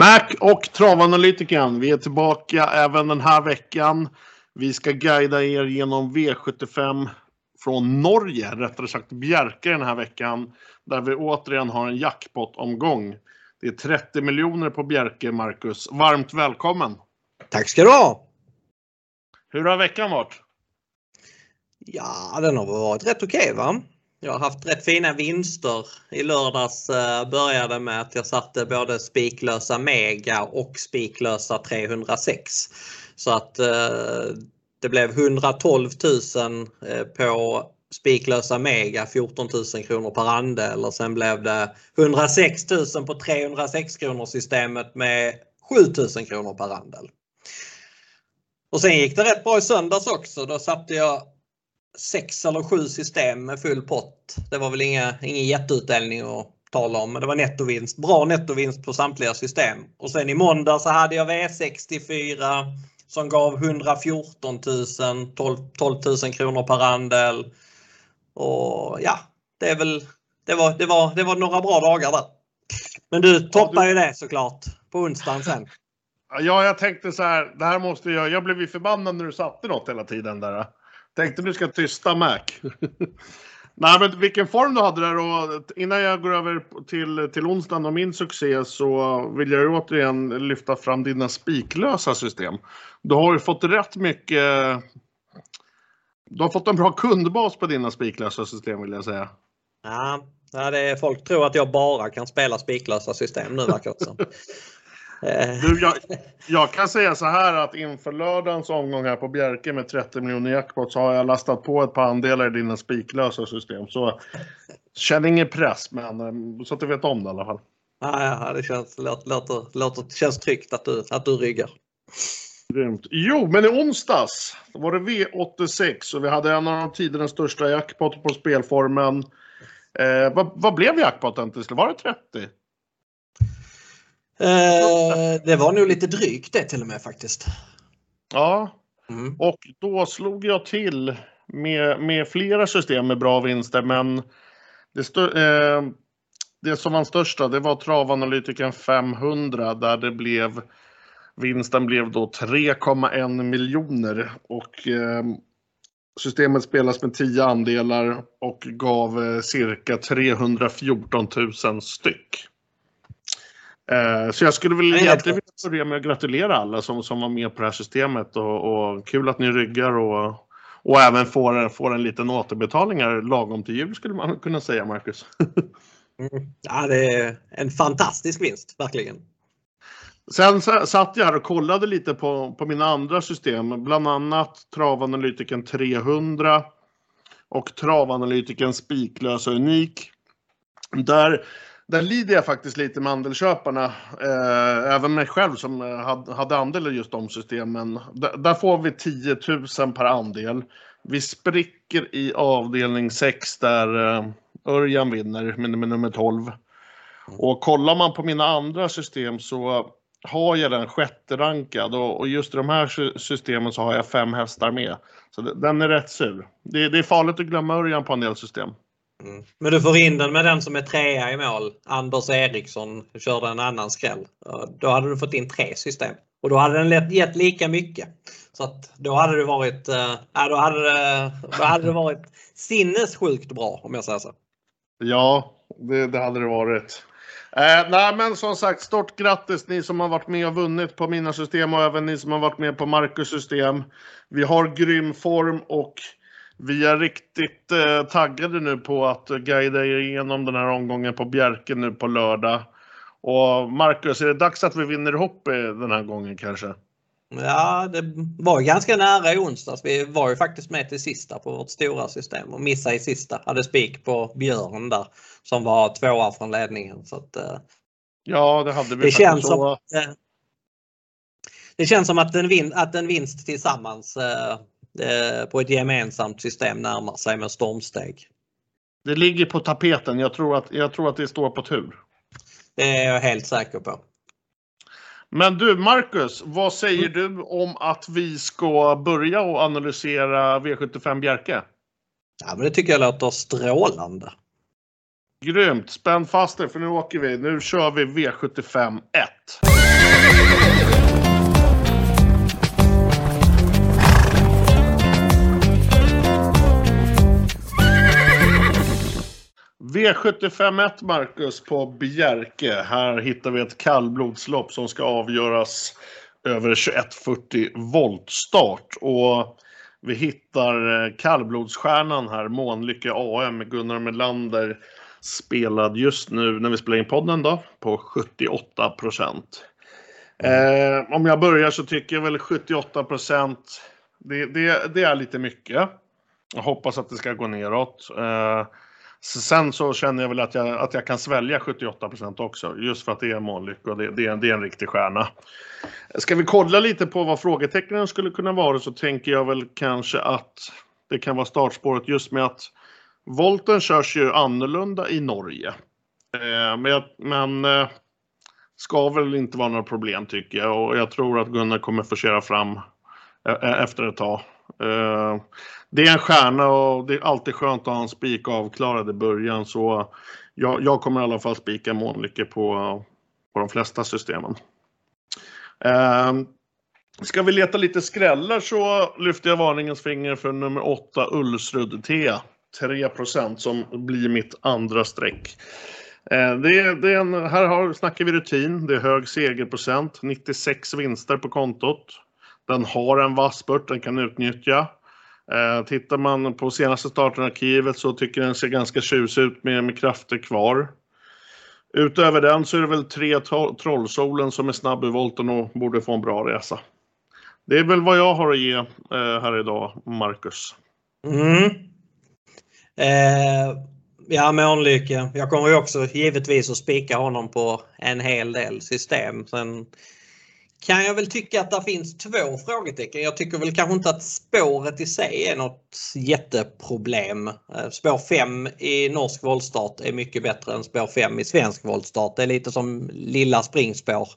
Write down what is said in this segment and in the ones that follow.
Mac och travanalytikern. Vi är tillbaka även den här veckan. Vi ska guida er genom V75 från Norge, rättare sagt Bjerke den här veckan. Där vi återigen har en jackpot-omgång. Det är 30 miljoner på Bjerke, Marcus. Varmt välkommen! Tack ska du ha! Hur har veckan varit? Ja, den har varit rätt okej okay, va? Jag har haft rätt fina vinster. I lördags eh, började med att jag satte både spiklösa Mega och spiklösa 306. Så att eh, det blev 112 000 eh, på spiklösa Mega, 14 000 kronor per andel och sen blev det 106 000 på 306 kronor systemet med 7 000 kronor per andel. Och sen gick det rätt bra i söndags också. Då satte jag sex eller sju system med full pott. Det var väl inga, ingen jätteutdelning att tala om, men det var nettovinst. Bra nettovinst på samtliga system. Och sen i måndag så hade jag V64 som gav 114 000, 12, 12 000 kronor per andel. Och ja, det är väl, det var, det var, det var några bra dagar där. Men du toppar ju det såklart på onsdagen sen. Ja, jag tänkte så här, det här måste jag, jag blev ju förbannad när du satte något hela tiden där. Tänkte du ska tysta Mac. Nej, men vilken form du hade där och innan jag går över till, till onsdagen och min succé så vill jag återigen lyfta fram dina spiklösa system. Du har ju fått rätt mycket. Du har fått en bra kundbas på dina spiklösa system vill jag säga. Ja, det är, folk tror att jag bara kan spela spiklösa system nu verkar det som. Eh. Du, jag, jag, kan säga så här att inför lördagens omgång här på Bjerke med 30 miljoner jackpot så har jag lastat på ett par andelar i dina spiklösa system. Så känn ingen press, men eh, så att du vet om det i alla fall. Ja, ja det känns, låter, låter, låter, känns tryggt att du, att du ryggar. Grymt. Jo, men i onsdags var det V86 och vi hade en av tidernas största jackpot på spelformen. Eh, vad, vad blev jackpoten till slut? Var det 30? Eh, det var nog lite drygt det till och med faktiskt. Ja, mm. och då slog jag till med, med flera system med bra vinster men det, stö, eh, det som var största det var travanalytikern 500 där det blev vinsten blev då 3,1 miljoner och eh, systemet spelas med 10 andelar och gav eh, cirka 314 000 styck. Eh, så jag skulle väl egentligen vilja börja med att gratulera alla som, som var med på det här systemet och, och kul att ni ryggar och, och även får, får en liten återbetalning här lagom till jul skulle man kunna säga Marcus. mm. Ja, det är en fantastisk vinst, verkligen. Sen satt jag här och kollade lite på, på mina andra system, bland annat travanalytiken 300 och travanalytiken spiklös och unik. Där där lider jag faktiskt lite med andelsköparna, Eh, även mig själv som eh, hade, hade andel i just de systemen. D där får vi 10 000 per andel. Vi spricker i avdelning 6 där eh, Örjan vinner med, med nummer 12. Och kollar man på mina andra system så har jag den sjätte rankad och, och just i de här systemen så har jag fem hästar med. Så det, den är rätt sur. Det, det är farligt att glömma Örjan på en del system. Mm. Men du får in den med den som är trea i mål. Anders Eriksson körde en annan skräll. Då hade du fått in tre system. Och då hade den gett lika mycket. Så att då hade det varit, äh, då hade det, då hade det varit sinnessjukt bra om jag säger så. Ja, det, det hade det varit. Eh, nej men som sagt, stort grattis ni som har varit med och vunnit på mina system och även ni som har varit med på Marcus system. Vi har grym form och vi är riktigt eh, taggade nu på att guida er igenom den här omgången på Bjerke nu på lördag. Och Marcus, är det dags att vi vinner ihop den här gången kanske? Ja, det var ganska nära i onsdags. Vi var ju faktiskt med till sista på vårt stora system och missade i sista. Hade spik på Björn där som var tvåa från ledningen. Så att, eh, ja, det hade vi det känns som, eh, Det känns som att en, vin, att en vinst tillsammans eh, Eh, på ett gemensamt system närmar sig med stormsteg. Det ligger på tapeten. Jag tror att, jag tror att det står på tur. Det är jag helt säker på. Men du Marcus, vad säger mm. du om att vi ska börja och analysera V75 Bjerke? Ja, men det tycker jag låter strålande. Grymt! Spänn fast er för nu åker vi. Nu kör vi V75 1. V751 Marcus på Bjerke. Här hittar vi ett kallblodslopp som ska avgöras över 2140 voltstart. Och vi hittar eh, kallblodsstjärnan här, Månlycke AM, Gunnar Melander, spelad just nu när vi spelar in podden då, på 78 procent. Eh, om jag börjar så tycker jag väl 78 procent, det, det, det, är lite mycket. Jag hoppas att det ska gå neråt. Eh, sen så känner jag väl att jag, att jag kan svälja 78 procent också, just för att det är Månlycke och det, det, är, det är en riktig stjärna. Ska vi kolla lite på vad frågetecknen skulle kunna vara så tänker jag väl kanske att det kan vara startspåret just med att volten körs ju annorlunda i Norge. Eh, men, men eh, ska väl inte vara några problem tycker jag och jag tror att Gunnar kommer forcera fram eh, eh, efter ett tag. Eh, det är en stjärna och det är alltid skönt att ha en spik avklarad i början så jag, jag kommer i alla fall spika Månlycke på, på de flesta systemen. Ehm, ska vi leta lite skrällar så lyfter jag varningens finger för nummer 8 Ulsrud T. 3% som blir mitt andra streck. Eh, det det är en, här har, snackar vi rutin, det är hög segerprocent, 96 vinster på kontot. Den har en vass spurt den kan utnyttja. Eh, tittar man på senaste startarkivet så tycker den ser ganska tjusig ut med, med krafter kvar. Utöver den så är det väl tre Trollsolen som är snabb i volten och borde få en bra resa. Det är väl vad jag har att ge eh, här idag, Marcus. Mm. Eh, ja, Månlycke. Jag kommer ju också givetvis att spika honom på en hel del system. Sen kan jag väl tycka att det finns två frågetecken. Jag tycker väl kanske inte att spåret i sig är något jätteproblem. Eh, spår 5 i norsk voltstart är mycket bättre än spår 5 i svensk voltstart. Det är lite som lilla springspår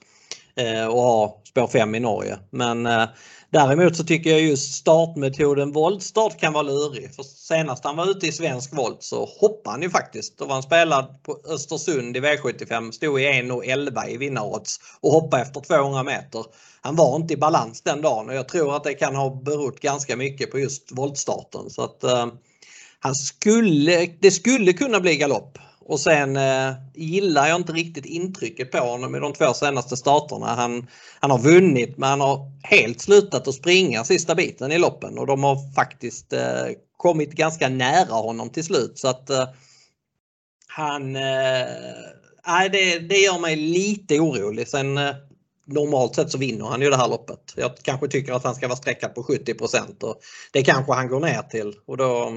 eh, och ha spår 5 i Norge. Men eh, Däremot så tycker jag just startmetoden voltstart kan vara lurig. För senast han var ute i svensk volt så hoppade han ju faktiskt. Då var han spelad på Östersund i V75, stod i 1.11 i vinnarodds och hoppade efter 200 meter. Han var inte i balans den dagen och jag tror att det kan ha berott ganska mycket på just voltstarten. Så att, eh, han skulle, det skulle kunna bli galopp. Och sen eh, gillar jag inte riktigt intrycket på honom i de två senaste starterna. Han, han har vunnit men han har helt slutat att springa sista biten i loppen och de har faktiskt eh, kommit ganska nära honom till slut. Så att eh, han... Eh, det, det gör mig lite orolig. Sen eh, normalt sett så vinner han ju det här loppet. Jag kanske tycker att han ska vara sträckad på 70 och det kanske han går ner till och då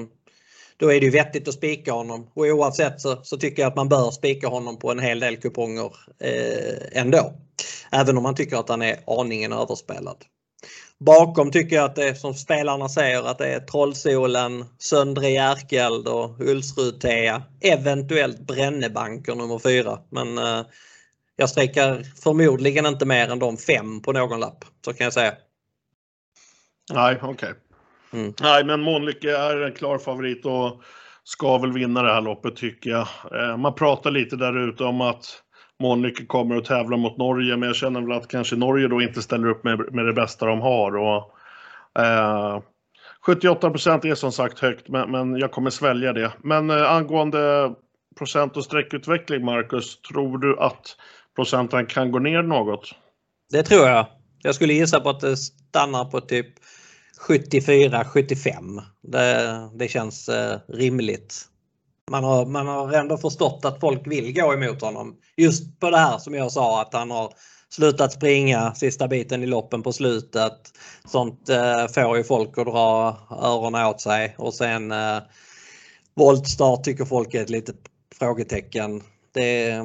då är det ju vettigt att spika honom och oavsett så, så tycker jag att man bör spika honom på en hel del kuponger eh, ändå. Även om man tycker att han är aningen överspelad. Bakom tycker jag att det är som spelarna säger att det är Trollsolen, Söndre Järkeld och Ulsrud-Thea. Eventuellt Brännebanker nummer fyra. Men eh, jag sträcker förmodligen inte mer än de fem på någon lapp. Så kan jag säga. Nej, okej. Okay. Mm. Nej, men Månlycke är en klar favorit och ska väl vinna det här loppet tycker jag. Eh, man pratar lite där ute om att Månlycke kommer att tävla mot Norge, men jag känner väl att kanske Norge då inte ställer upp med, med det bästa de har. Och, eh, 78 procent är som sagt högt, men, men, jag kommer svälja det. Men eh, angående procent och sträckutveckling, Marcus, tror du att procenten kan gå ner något? Det tror jag. Jag skulle gissa på att det stannar på typ 74-75. Det, det känns eh, rimligt. Man har, man har ändå förstått att folk vill gå emot honom. Just på det här som jag sa att han har slutat springa sista biten i loppen på slutet. Sånt eh, får ju folk att dra öronen åt sig och sen eh, voltstart tycker folk är ett litet frågetecken. Det,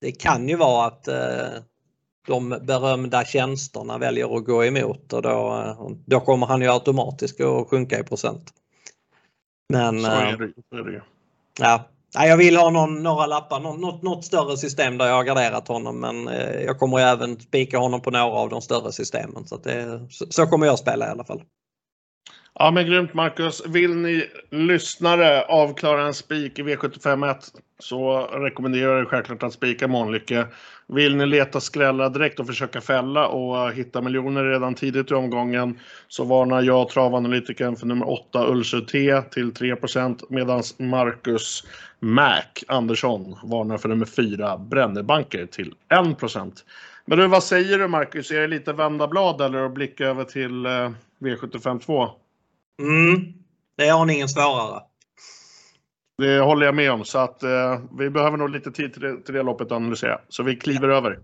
det kan ju vara att eh, de berömda tjänsterna väljer att gå emot och då, då kommer han ju automatiskt att sjunka i procent. Men... Så är det, så är det. Ja, jag vill ha någon, några lappar, något, något större system där jag har garderat honom men eh, jag kommer även spika honom på några av de större systemen. Så, det, så kommer jag spela i alla fall. Ja men grymt Marcus. Vill ni lyssnare avklara en spik i V751 så rekommenderar jag självklart att spika Månlycke. Vill ni leta skrällar direkt och försöka fälla och hitta miljoner redan tidigt i omgången så varnar jag travanalytikern för nummer 8 Ulcer T till 3 medan Marcus Mac Andersson varnar för nummer 4 Brännebanker till 1 Men du, vad säger du Marcus? Är det lite vända blad eller att blicka över till eh, V75 2? Mm, det är aningen svårare. Det håller jag med om, så att eh, vi behöver nog lite tid till det, till det loppet att analysera. Så vi kliver ja. över.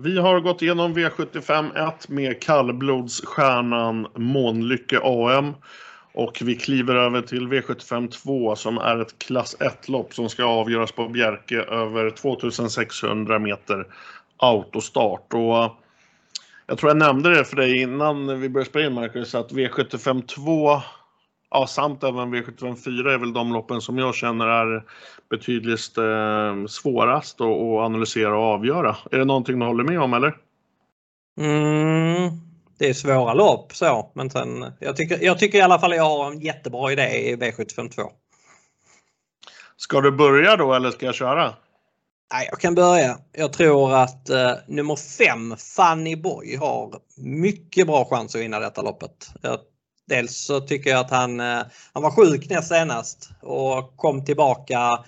Vi har gått igenom V75 1 med kallblodsstjärnan Månlycke AM. Och vi kliver över till V75 2 som är ett klass 1-lopp som ska avgöras på Bjerke över 2600 meter autostart. Och jag tror jag nämnde det för dig innan vi började spela in Marcus att V75 2 ja, samt även V75 4 är väl de loppen som jag känner är betydligt eh, svårast att, analysera och avgöra. Är det någonting du håller med om eller? Mm, det är svåra lopp så, men sen, jag, tycker, jag tycker i alla fall jag har en jättebra idé i V75 2. Ska du börja då eller ska jag köra? Nej, jag kan börja. Jag tror att eh, nummer 5, Fanny Boy, har mycket bra chans att vinna detta loppet. Jag, dels så tycker jag att han, eh, han var sjuk näst senast och kom tillbaka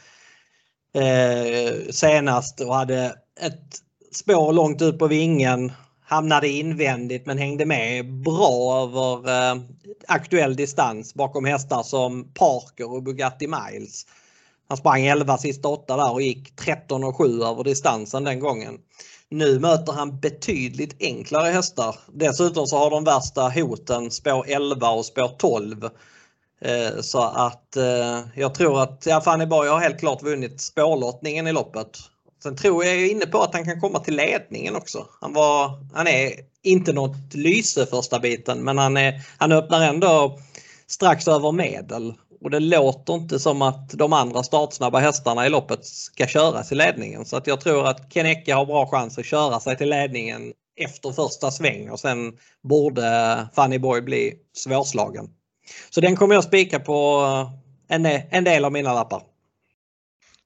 eh, senast och hade ett spår långt ut på vingen. Hamnade invändigt men hängde med bra över eh, aktuell distans bakom hästar som Parker och Bugatti Miles. Han sprang 11 sista 8 där och gick 13 och 7 över distansen den gången. Nu möter han betydligt enklare hästar. Dessutom så har de värsta hoten spår 11 och spår 12. Eh, så att eh, jag tror att ja, Fanny Borg har helt klart vunnit spårlottningen i loppet. Sen tror jag inne på att han kan komma till ledningen också. Han, var, han är inte något lyse första biten men han, är, han öppnar ändå strax över medel och det låter inte som att de andra startsnabba hästarna i loppet ska köras i ledningen. Så att jag tror att Kenecke har bra chans att köra sig till ledningen efter första sväng och sen borde Fanny Boy bli svårslagen. Så den kommer jag spika på eh, en, en del av mina lappar.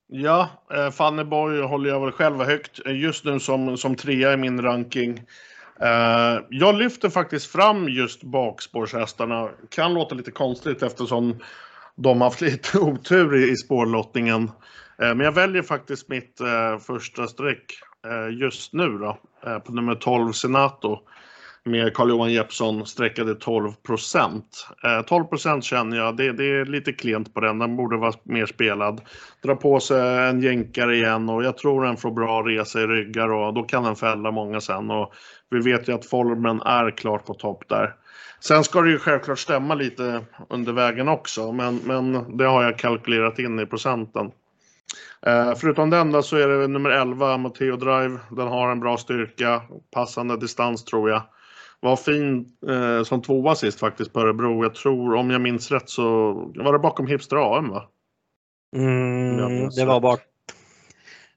Ja, Funny Fanny Boy håller jag väl själv högt eh, just nu som, som trea i min ranking. Jag lyfter faktiskt fram just bakspårshästarna. Kan låta lite konstigt eftersom de har haft lite otur i, spårlottningen. Eh, men jag väljer faktiskt mitt eh, första streck eh, just nu då, på nummer 12 Senato med Carl-Johan Jeppsson sträckade 12 procent. 12 procent känner jag, det, det, är lite klent på den. Den borde vara mer spelad. Dra på sig en jänkare igen och jag tror den får bra resa i ryggar och då kan den fälla många sen. Och vi vet ju att formen är klart på topp där. Sen ska det ju självklart stämma lite under vägen också, men, men det har jag kalkylerat in i procenten. Eh, förutom den då så är det nummer 11, Matteo Drive. Den har en bra styrka, passande distans tror jag. Var fin eh, som tvåa sist faktiskt på Örebro. Jag tror, om jag minns rätt, så var det bakom Hipster AM va? Mm, det, var bak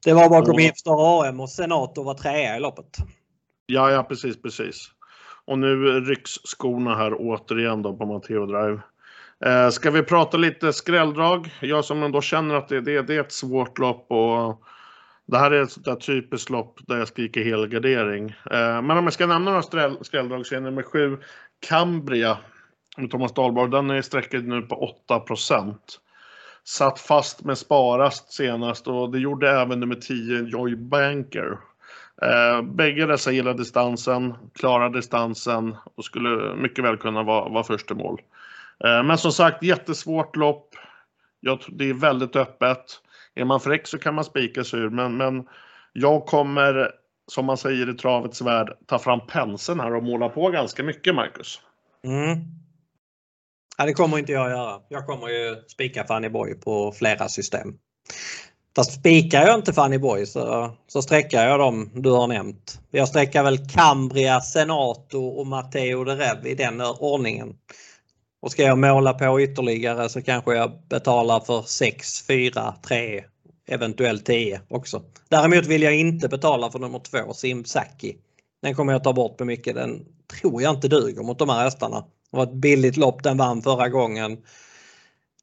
det var bakom och... Hipster AM och Senator var trea i loppet. Ja, ja precis, precis. Och nu rycks skorna här återigen då på Matteo Drive. Eh, ska vi prata lite skrälldrag? Jag som ändå känner att det, det, det är ett svårt lopp och det här är ett sånt där typiskt lopp där jag skriker helgardering. Eh, men om jag ska nämna några skrälldrag så är nummer sju Cambria med Thomas Dahlborg. Den är sträckad nu på 8% Satt fast med sparast senast och det gjorde även nummer 10 Joy Banker. Eh, bägge dessa gillar distansen, klarar distansen och skulle mycket väl kunna vara, vara först i mål. Eh, men som sagt, jättesvårt lopp. Jag, det är väldigt öppet. Är man fräck så kan man spika sig ur, men, men jag kommer, som man säger i travets värld, ta fram penseln här och måla på ganska mycket, Marcus. Mm. Ja, det kommer inte jag göra. Jag kommer ju spika Fanny Boy på flera system. Fast spikar jag inte Fanny Boy så, så sträckar jag dem du har nämnt. Jag sträckar väl Cambria, Senato och Matteo de Rev i den ordningen. Och ska jag måla på ytterligare så kanske jag betalar för 6, 4, 3 eventuellt 10 också. Däremot vill jag inte betala för nummer 2, Simsaki. Den kommer jag ta bort på mycket. Den tror jag inte duger mot de här hästarna. Det var ett billigt lopp, den vann förra gången.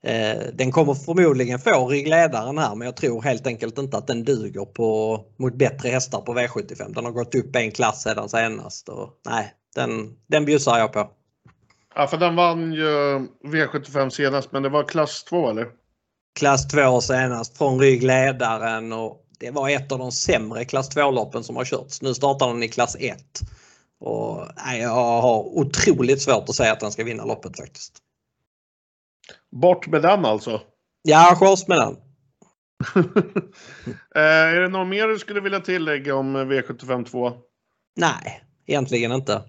Eh, den kommer förmodligen få ryggledaren här men jag tror helt enkelt inte att den duger på, mot bättre hästar på V75. Den har gått upp en klass sedan senast. Och, nej, den, den bjussar jag på. Ja, för den vann ju V75 senast, men det var klass 2 eller? Klass 2 senast från ryggledaren och det var ett av de sämre klass 2-loppen som har körts. Nu startar den i klass 1. Och, nej, jag har otroligt svårt att säga att den ska vinna loppet faktiskt. Bort med den alltså? Ja, skjuts med den. Eh, är det något mer du skulle vilja tillägga om V75 2? Nej, egentligen inte.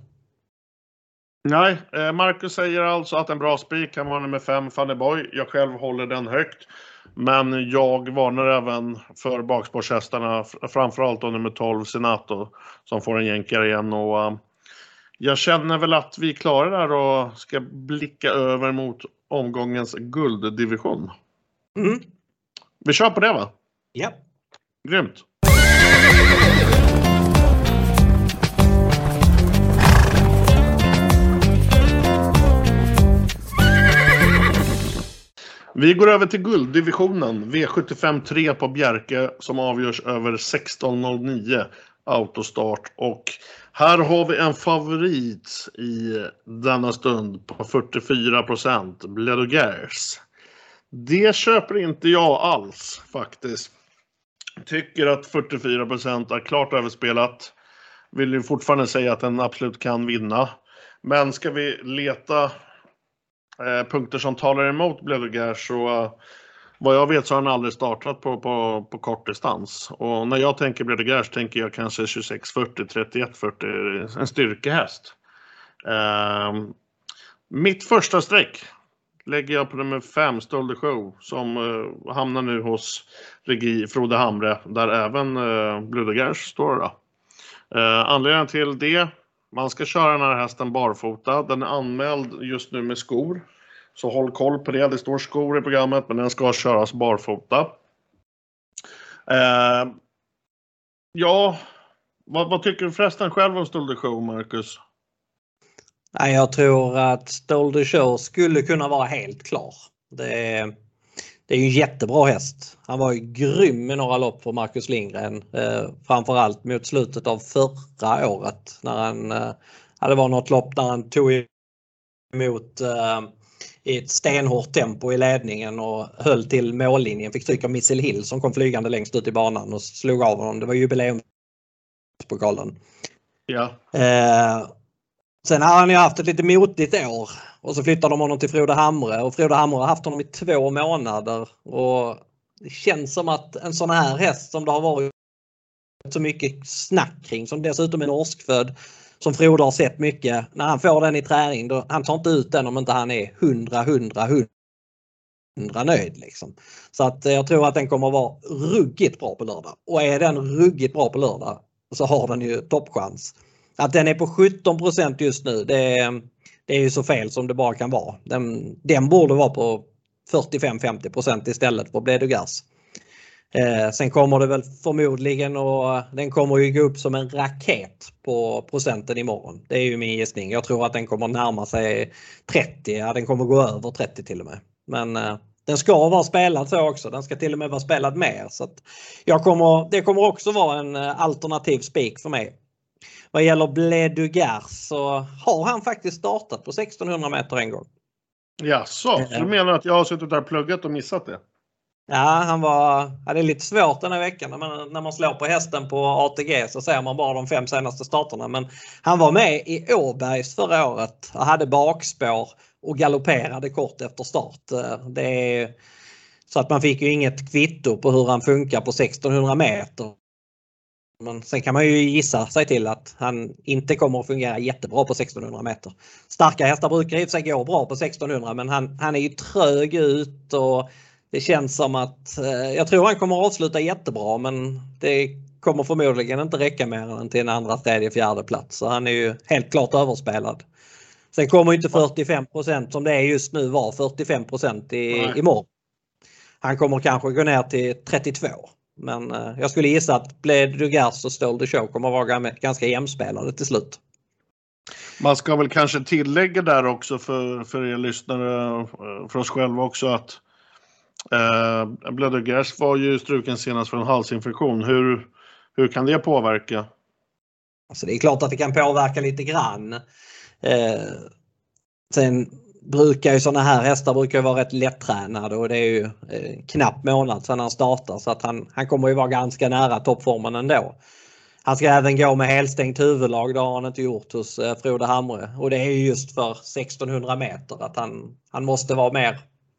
Nej, eh, Marcus säger alltså att en bra spik kan vara nummer 5, Fanny Boy. Jag själv håller den högt. Men jag varnar även för bakspårshästarna, framförallt då nummer 12, Senato, som får en jänkare igen. Och, uh, jag känner väl att vi klarar det här och ska blicka över mot omgångens gulddivision. Mm. Vi kör på det va? Ja. Grymt. Vi går över till gulddivisionen, V75 3 på Bjerke som avgörs över 16.09 autostart. Och här har vi en favorit i denna stund på 44 procent, Bledogers. Det köper inte jag alls faktiskt. Tycker att 44 procent är klart överspelat. Vill ju fortfarande säga att den absolut kan vinna. Men ska vi leta eh, punkter som talar emot Bledogers så uh, vad jag vet så har han aldrig startat på, på, på kortdistans. Och när jag tänker Bledogers tänker jag kanske 26-40, 31-40, en styrkehäst. Eh, mitt första streck lägger jag på nummer 5, Stolde Show, som eh, hamnar nu hos Regi Frode Hamre, där även eh, uh, Gers står. Då. Eh, anledningen till det man ska köra den här hästen barfota. Den är anmäld just nu med skor. Så håll koll på det. Det står skor i programmet men den ska köras barfota. Eh, ja, vad, vad, tycker du förresten själv om Stolder Show, Marcus? Jag tror att Stolder Show skulle kunna vara helt klar. Det är, det är en jättebra häst. Han var ju grym i några lopp för Marcus Lindgren. Eh, framförallt mot slutet av förra året när han, eh, det var något lopp när han tog emot eh, i ett stenhårt tempo i ledningen och höll till mållinjen. Fick stryk av Missile Hill som kom flygande längst ut i banan och slog av honom. Det var jubileumspokalen. Ja. Eh, sen har han ju haft ett lite motigt år och så flyttade de honom till Frode Hamre och Frode Hamre har haft honom i två månader. Och det känns som att en sån här häst som det har varit så mycket snack kring som dessutom är norskfödd som Frode har sett mycket. När han får den i träning, då, han tar inte ut den om inte han är 100, 100, 100 nöjd. Liksom. Så att eh, jag tror att den kommer att vara ruggigt bra på lördag. Och är den ruggigt bra på lördag så har den ju toppchans. Att den är på 17% just nu, det är, det är ju så fel som det bara kan vara. Den, den borde vara på 45-50% istället för Bledogas. Eh, sen kommer det väl förmodligen och den kommer ju gå upp som en raket på procenten imorgon. Det är ju min gissning. Jag tror att den kommer närma sig 30, ja den kommer gå över 30 till och med. Men eh, den ska vara spelad så också. Den ska till och med vara spelad mer. Så jag kommer, det kommer också vara en eh, alternativ spik för mig. Vad gäller Bledugar så har han faktiskt startat på 1600 meter en gång. Ja, så du menar att jag har suttit där och pluggat och missat det? Ja, han var, ja, det är lite svårt den här veckan. När man, när man slår på hästen på ATG så ser man bara de fem senaste starterna. Men han var med i Åbergs förra året och hade bakspår och galopperade kort efter start. Det är, så att man fick ju inget kvitto på hur han funkar på 1600 meter. Men sen kan man ju gissa sig till att han inte kommer att fungera jättebra på 1600 meter. Starka hästar brukar i och för sig gå bra på 1600 men han, han är ju trög ut och det känns som att eh, jag tror han kommer att avsluta jättebra men det kommer förmodligen inte räcka mer än till en andra, tredje, fjärde plats. Så han är ju helt klart överspelad. Sen kommer inte 45% som det är just nu vara 45 i, imorgon. Han kommer kanske gå ner till 32. Men eh, jag skulle gissa att Blade Dugars och Stole the Show kommer vara ganska jämspelade till slut. Man ska väl kanske tillägga där också för, för er lyssnare, eh, för oss själva också att eh, Blade var ju struken senast för en halsinfektion. Hur, hur kan det påverka? Alltså det är klart att det kan påverka lite grann. Eh, sen brukar ju sådana här hästar brukar vara rätt lättränade och det är ju eh, knappt månad sedan han startar så att han, han kommer ju vara ganska nära toppformen ändå. Han ska även gå med helstängt huvudlag, det har han inte gjort hos eh, Frode Hamre och det är just för 1600 meter att han, han måste vara mer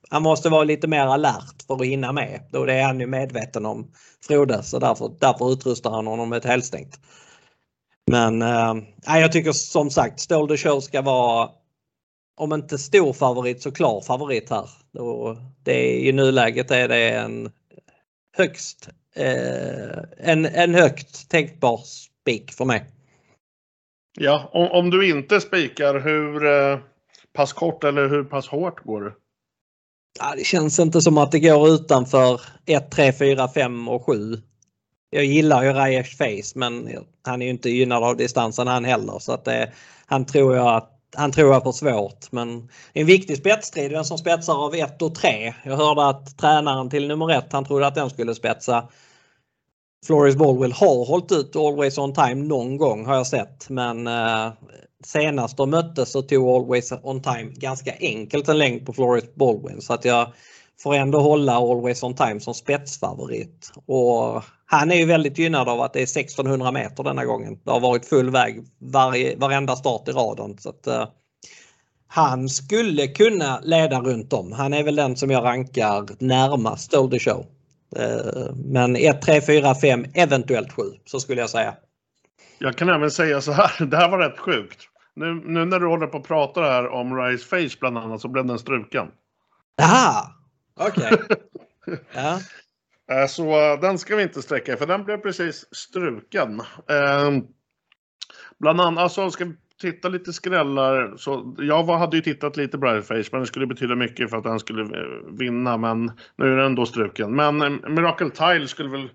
han måste vara lite mer alert för att hinna med. Då det är han ju medveten om Frode så därför, därför utrustar han honom med ett helstängt. Men eh, jag tycker som sagt Stål the Show ska vara om inte stor favorit så klar favorit här. Då det är, I nuläget är det en högst eh, en, en högt tänkbar spik för mig. Ja, om, om du inte spikar, hur eh, pass kort eller hur pass hårt går du? Ja, det känns inte som att det går utanför 1, 3, 4, 5 och 7. Jag gillar ju Rajesh Face men han är ju inte gynnad av distansen han heller så att det, han tror jag att han tror jag får svårt men en viktig spetsstrid, den som spetsar av 1 och 3. Jag hörde att tränaren till nummer 1 han trodde att den skulle spetsa. Floris Baldwin har hållit ut Always On Time någon gång har jag sett men eh, senast de möttes så tog Always On Time ganska enkelt en längd på Floris Baldwin så att jag får ändå hålla Always On Time som spetsfavorit. Och han är ju väldigt gynnad av att det är 1600 meter denna gången. Det har varit full väg varje, varenda start i raden. Så att, uh, han skulle kunna leda runt om. Han är väl den som jag rankar närmast Stole the Show. Uh, men 1, 3, 4, 5, eventuellt 7 så skulle jag säga. Jag kan även säga så här, det här var rätt sjukt. Nu, nu när du håller på att prata här om Rise Face bland annat så blev den struken. Aha, okej. Okay. ja. Eh, så den ska vi inte sträcka för den blev precis struken. Ehm, bland annat, alltså ska vi titta lite skrällar. Så jag hade ju tittat lite Briarface men det skulle betyda mycket för att den skulle eh, vinna men nu är den då struken. Men eh, Miracle Tile skulle väl,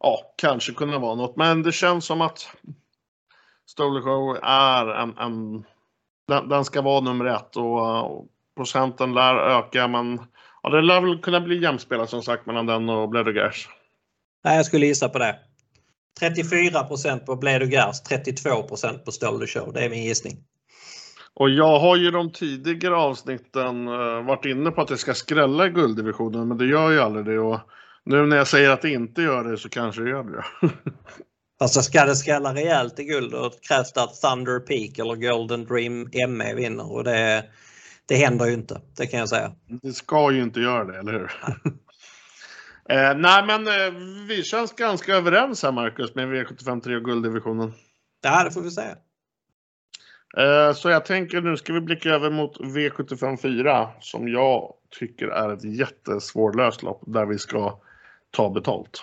ja, kanske kunna vara något. Men det känns som att Stolen Show är en, en den, den, ska vara nummer ett och, och procenten lär öka men Ja, det lär väl kunna bli jämspelat som sagt mellan den och Bledogers. Nej, jag skulle gissa på det. 34% på Bledogers, 32% på Stolder Show. Det är min gissning. Och jag har ju de tidigare avsnitten uh, varit inne på att det ska skrälla i gulddivisionen, men det gör ju aldrig det. Och nu när jag säger att det inte gör det så kanske det gör det. Alltså ska det skrälla rejält i guld då krävs det att Thunder Peak eller Golden Dream ME vinner och det det händer ju inte, det kan jag säga. Det ska ju inte göra det, eller hur? eh, nej, men eh, vi känns ganska överens här, Marcus, med V75 3 och gulddivisionen. Ja, det får vi säga. Eh, så jag tänker nu ska vi blicka över mot V75 4 som jag tycker är ett jättesvårlöst lopp där vi ska ta betalt.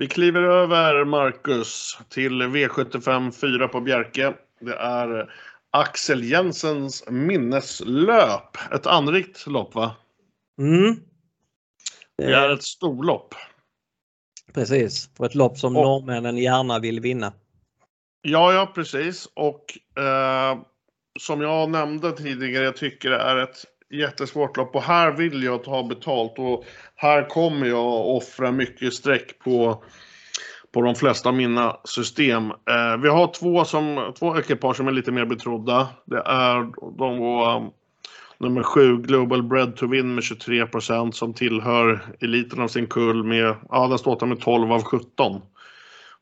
Vi kliver över Marcus till V75 4 på Bjerke. Det är Axel Jensens minneslöp. Ett anrikt lopp va? Mm. Det är ett storlopp. Precis, och ett lopp som och, norrmännen gärna vill vinna. Ja, ja precis. Och eh, som jag nämnde tidigare, jag tycker det är ett jättesvårt lopp och här vill jag ta betalt och här kommer jag offra mycket streck på, på de flesta av mina system. Eh, vi har två, som, två ekipage som är lite mer betrodda. Det är de var, um, nummer 7 Global Bread to Win med 23% som tillhör eliten av sin kull med, ja den står med 12 av 17.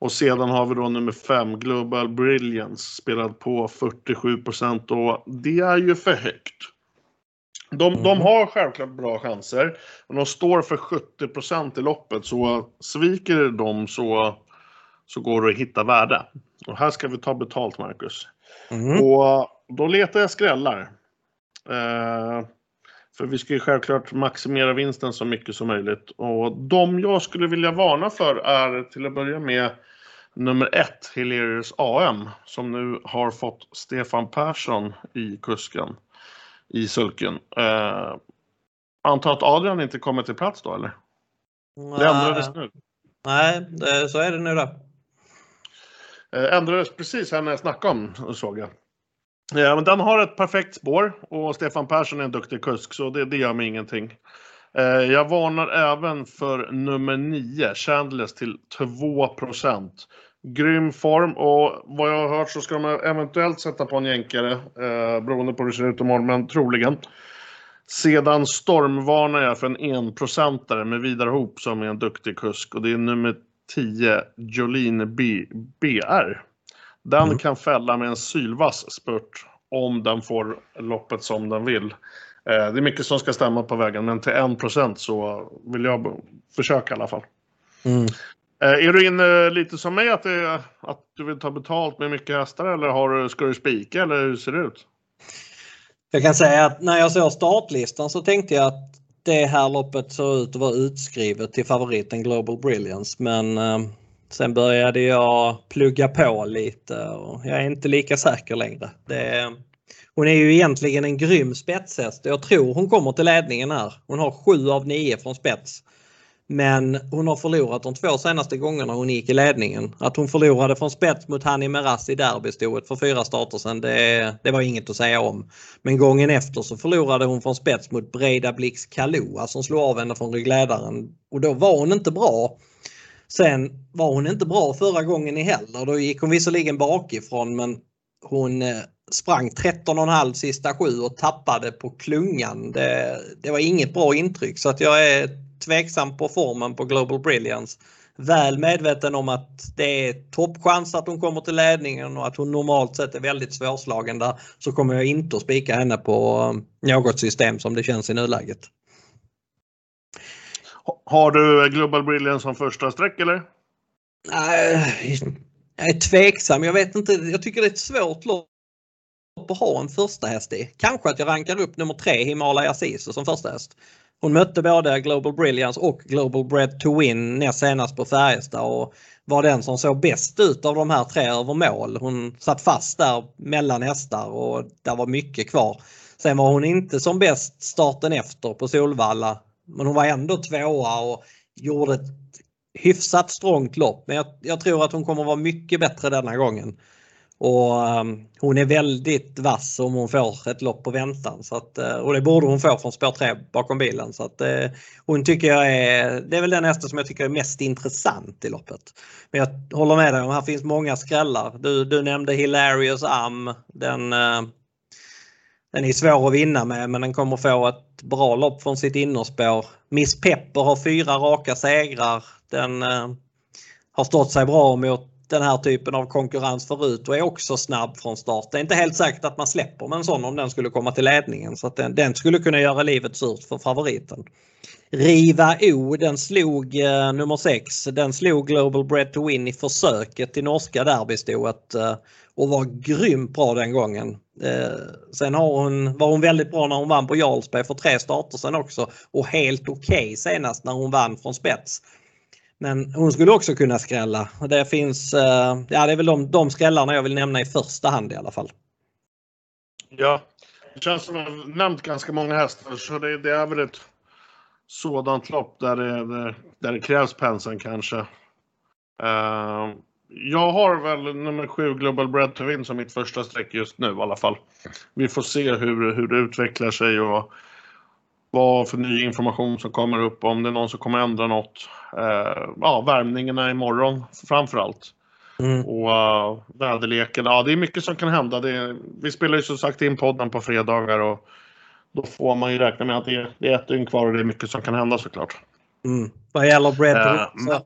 Och sedan har vi då nummer 5 Global Brilliance spelad på 47 och det är ju för högt. De, mm. de har självklart bra chanser. Men de står för 70% i loppet så sviker de så, så går det att hitta värde. Och här ska vi ta betalt Marcus. Mm. Och då letar jag skrällar. Eh, för vi ska ju självklart maximera vinsten så mycket som möjligt. Och de jag skulle vilja varna för är till att börja med nummer ett, Hilarious AM, som nu har fått Stefan Persson i kusken i sulken. Eh, antar att Adrian inte kommer till plats då eller? Det ändrades nu. Nej, det, så är det nu då. Eh, ändrades precis här när jag snackade om såg jag. Ja, men den har ett perfekt spår och Stefan Persson är en duktig kusk så det, det gör mig ingenting. Eh, jag varnar även för nummer 9, Chandlers till 2 Grym form och vad jag har hört så ska de eventuellt sätta på en jänkare eh, beroende på hur det ser ut imorgon, men troligen. Sedan stormvarnar jag för en enprocentare med Vidar Hop som är en duktig kusk och det är nummer 10 Jolene B BR. Den mm. kan fälla med en sylvass spurt om den får loppet som den vill. Eh, det är mycket som ska stämma på vägen men till 1% så vill jag försöka i alla fall. Mm. Eh, är du inne lite som mig att, det, att du vill ta betalt med mycket hästar eller har du, ska du spika eller hur ser det ut? Jag kan säga att när jag såg startlistan så tänkte jag att det här loppet såg ut att vara utskrivet till favoriten Global Brilliance men eh, sen började jag plugga på lite och jag är inte lika säker längre. Det, hon är ju egentligen en grym spetshäst jag tror hon kommer till ledningen här. Hon har 7 av 9 från spets. Men hon har förlorat de två senaste gångerna hon gick i ledningen. Att hon förlorade från spets mot Hani Meras i derbystoet för fyra starter sedan, det, det, var inget att säga om. Men gången efter så förlorade hon från spets mot Breda Blix Kalua som slog av henne från ryggledaren. Och då var hon inte bra. Sen var hon inte bra förra gången i heller. Då gick hon visserligen bakifrån men hon eh, sprang 13,5 sista sju och tappade på klungan. Det, det var inget bra intryck så att jag är tveksam på formen på Global Brilliance. Väl medveten om att det är toppchans att hon kommer till ledningen och att hon normalt sett är väldigt svårslagen där så kommer jag inte att spika henne på eh, något system som det känns i nuläget. Har du Global Brilliance som första streck eller? Nej, jag är tveksam. Jag vet inte. Jag tycker det är ett svårt lopp att ha en första häst i. Kanske att jag rankar upp nummer tre Himalaya Sisu som första häst. Hon mötte både Global Brilliance och Global Bread to Win näst senast på Färjestad och var den som såg bäst ut av de här tre över mål. Hon satt fast där mellan hästar och där var mycket kvar. Sen var hon inte som bäst starten efter på Solvalla men hon var ändå tvåa och gjorde ett hyfsat strångt lopp. Men jag, jag tror att hon kommer vara mycket bättre denna gången. Och ehm, hon är väldigt vass om hon får ett lopp på väntan. Så att, eh, och det borde hon få från spår 3 bakom bilen. Så att, eh, hon tycker jag är, det är väl den hästen som jag tycker är mest intressant i loppet. Men jag håller med dig om här finns många skrällar. Du, du nämnde Hilarious Am. Den, eh, den är svår att vinna med men den kommer få ett bra lopp från sitt innerspår. Miss Pepper har fyra raka segrar. Den har stått sig bra mot den här typen av konkurrens förut och är också snabb från start. Det är inte helt säkert att man släpper med en sån om den skulle komma till ledningen så att den, den skulle kunna göra livet surt för favoriten. Riva O, den slog eh, nummer 6. Den slog Global Bread to Win i försöket i norska derbystoet eh, och var grymt bra den gången. Eh, sen har hon, var hon väldigt bra när hon vann på Jarlsberg för tre starter sen också och helt okej okay senast när hon vann från spets. Men hon skulle också kunna skrälla. Det finns, eh, ja det är väl de, de skrällarna jag vill nämna i första hand i alla fall. Ja, det känns som att jag har nämnt ganska många hästar så det, det är väl ett sådant lopp där det, där det krävs penseln kanske. Uh, jag har väl nummer sju Global Bread to Win som mitt första streck just nu i alla fall. Vi får se hur, hur det utvecklar sig och vad för ny information som kommer upp, om det är någon som kommer ändra något. Eh, ja, värmningarna imorgon framförallt. Mm. Och uh, väderleken, ja det är mycket som kan hända. Det, vi spelar ju som sagt in podden på fredagar och då får man ju räkna med att det är, det är ett dygn kvar och det är mycket som kan hända såklart. Mm. Vad gäller Bread uh,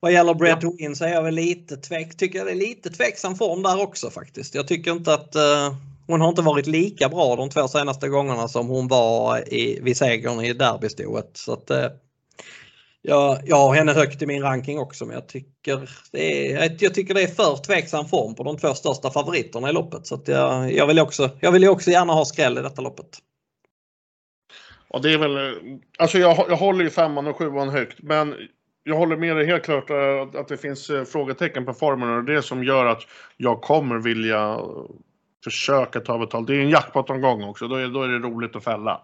vad gäller Bread ja. Win så är jag väl lite tvek, tycker jag det är lite tveksam form där också faktiskt. Jag tycker inte att uh, hon har inte varit lika bra de två senaste gångerna som hon var i, vid segern i derbystoet. Så att, jag, jag har henne högt i min ranking också men jag tycker det är, jag tycker det är för tveksam form på de två största favoriterna i loppet. Så att jag, jag, vill också, jag vill också gärna ha skräll i detta loppet. Ja, det är väl, alltså jag, jag håller ju femman och sjuan högt men jag håller med dig helt klart eh, att det finns eh, frågetecken på formen och det som gör att jag kommer vilja försöka ta betalt. Det är en jackpot-omgång också, då är, då är det roligt att fälla.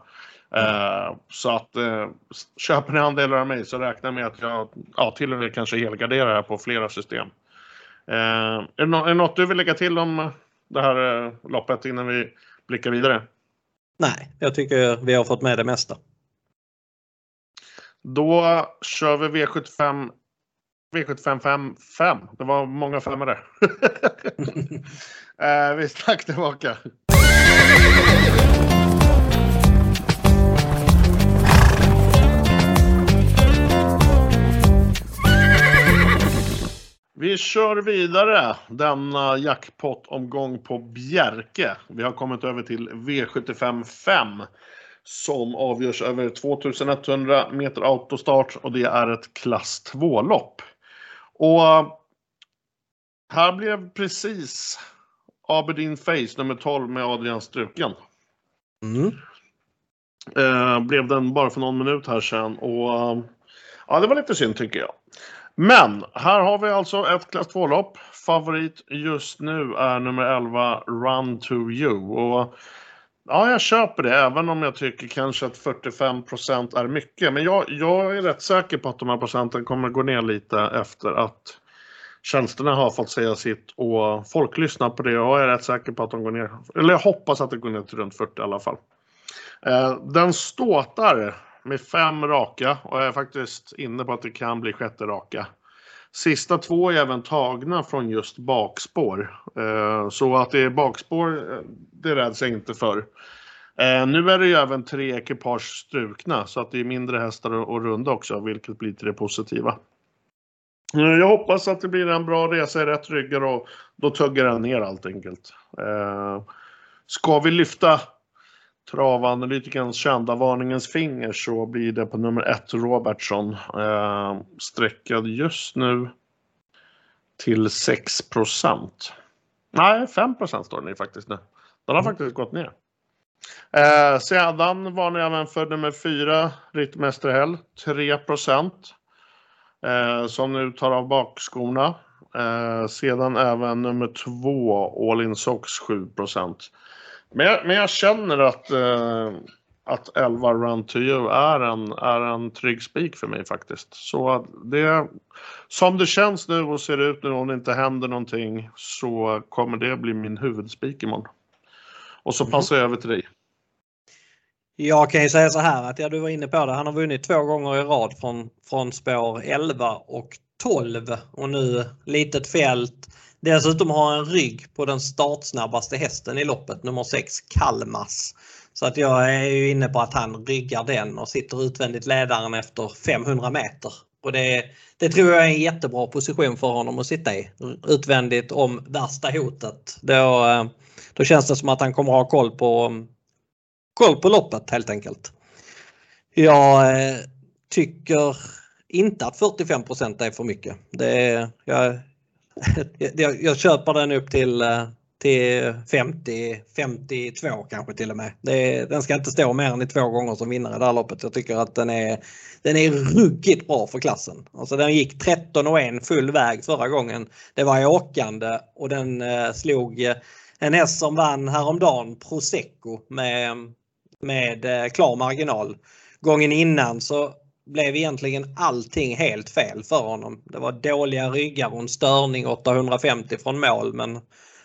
Uh, så att uh, köper ni andelar av mig så räkna med att jag ja, till och med kanske helgarderar här på flera system. Uh, är, det no är det något du vill lägga till om det här loppet innan vi blickar vidare? Nej, jag tycker vi har fått med det mesta. Då kör vi V75 V75 5. Det var många femmor där. eh, vi är strax tillbaka. Vi kör vidare denna jackpot-omgång på Bjerke. Vi har kommit över till V75 5 som avgörs över 2100 meter autostart och det är ett klass 2-lopp. Och här blev precis Aberdeen Face nummer 12 med Adrian struken. Mm. Eh, blev den bara för någon minut här sen och ja, det var lite synd tycker jag. Men här har vi alltså ett klass 2-lopp. Favorit just nu är nummer 11 Run to you. Och Ja, jag köper det, även om jag tycker kanske att 45% är mycket. Men jag, jag är rätt säker på att de här procenten kommer gå ner lite efter att tjänsterna har fått säga sitt och folk lyssnar på det och jag är rätt säker på att de går ner. Eller jag hoppas att det går ner till runt 40 i alla fall. Eh, den ståtar med fem raka och jag är faktiskt inne på att det kan bli sjätte raka. Sista två är även tagna från just bakspår. Eh, så att det är bakspår, eh, det räds jag inte för. Eh, nu är det ju även tre ekipage strukna så att det är mindre hästar och runda också, vilket blir till det positiva. Jag hoppas att det blir en bra resa i rätt ryggar och då tuggar den ner allt enkelt. Ska vi lyfta travanalytikerns kända varningens finger så blir det på nummer ett Robertson. Eh, sträckad just nu till 6% Nej, 5% står den i faktiskt nu. Den har mm. faktiskt gått ner. Eh, sedan varnar jag även för nummer 4, Rittmästare Hell, 3 eh, som nu tar av bakskorna. Eh, sedan även nummer 2, All In Sox 7 men jag, men jag känner att, eh, att 11 Run to You är en, är en trygg spik för mig faktiskt. Så det, som det känns nu och ser ut nu om det inte händer någonting så kommer det bli min huvudspik imorgon. Och så passar jag över till dig. Jag kan ju säga så här att ja, du var inne på det. Han har vunnit två gånger i rad från, från spår 11 och 12 och nu litet fält. Dessutom har han en rygg på den startsnabbaste hästen i loppet, nummer 6 Kalmas. Så att jag är ju inne på att han ryggar den och sitter utvändigt ledaren efter 500 meter. Och det, det tror jag är en jättebra position för honom att sitta i. Utvändigt om värsta hotet. Då, eh, då känns det som att han kommer ha koll på, koll på loppet helt enkelt. Jag eh, tycker inte att 45% är för mycket. Det, jag jag, jag köper den upp till, eh, till 50, 52 kanske till och med. Det, den ska inte stå mer än i två gånger som vinnare i det här loppet. Jag tycker att den är, den är ruggigt bra för klassen. Alltså den gick 13 och 1 full väg förra gången. Det var åkande och den eh, slog eh, en häst som vann häromdagen, Prosecco, med, med eh, klar marginal. Gången innan så blev egentligen allting helt fel för honom. Det var dåliga ryggar och en störning 850 från mål men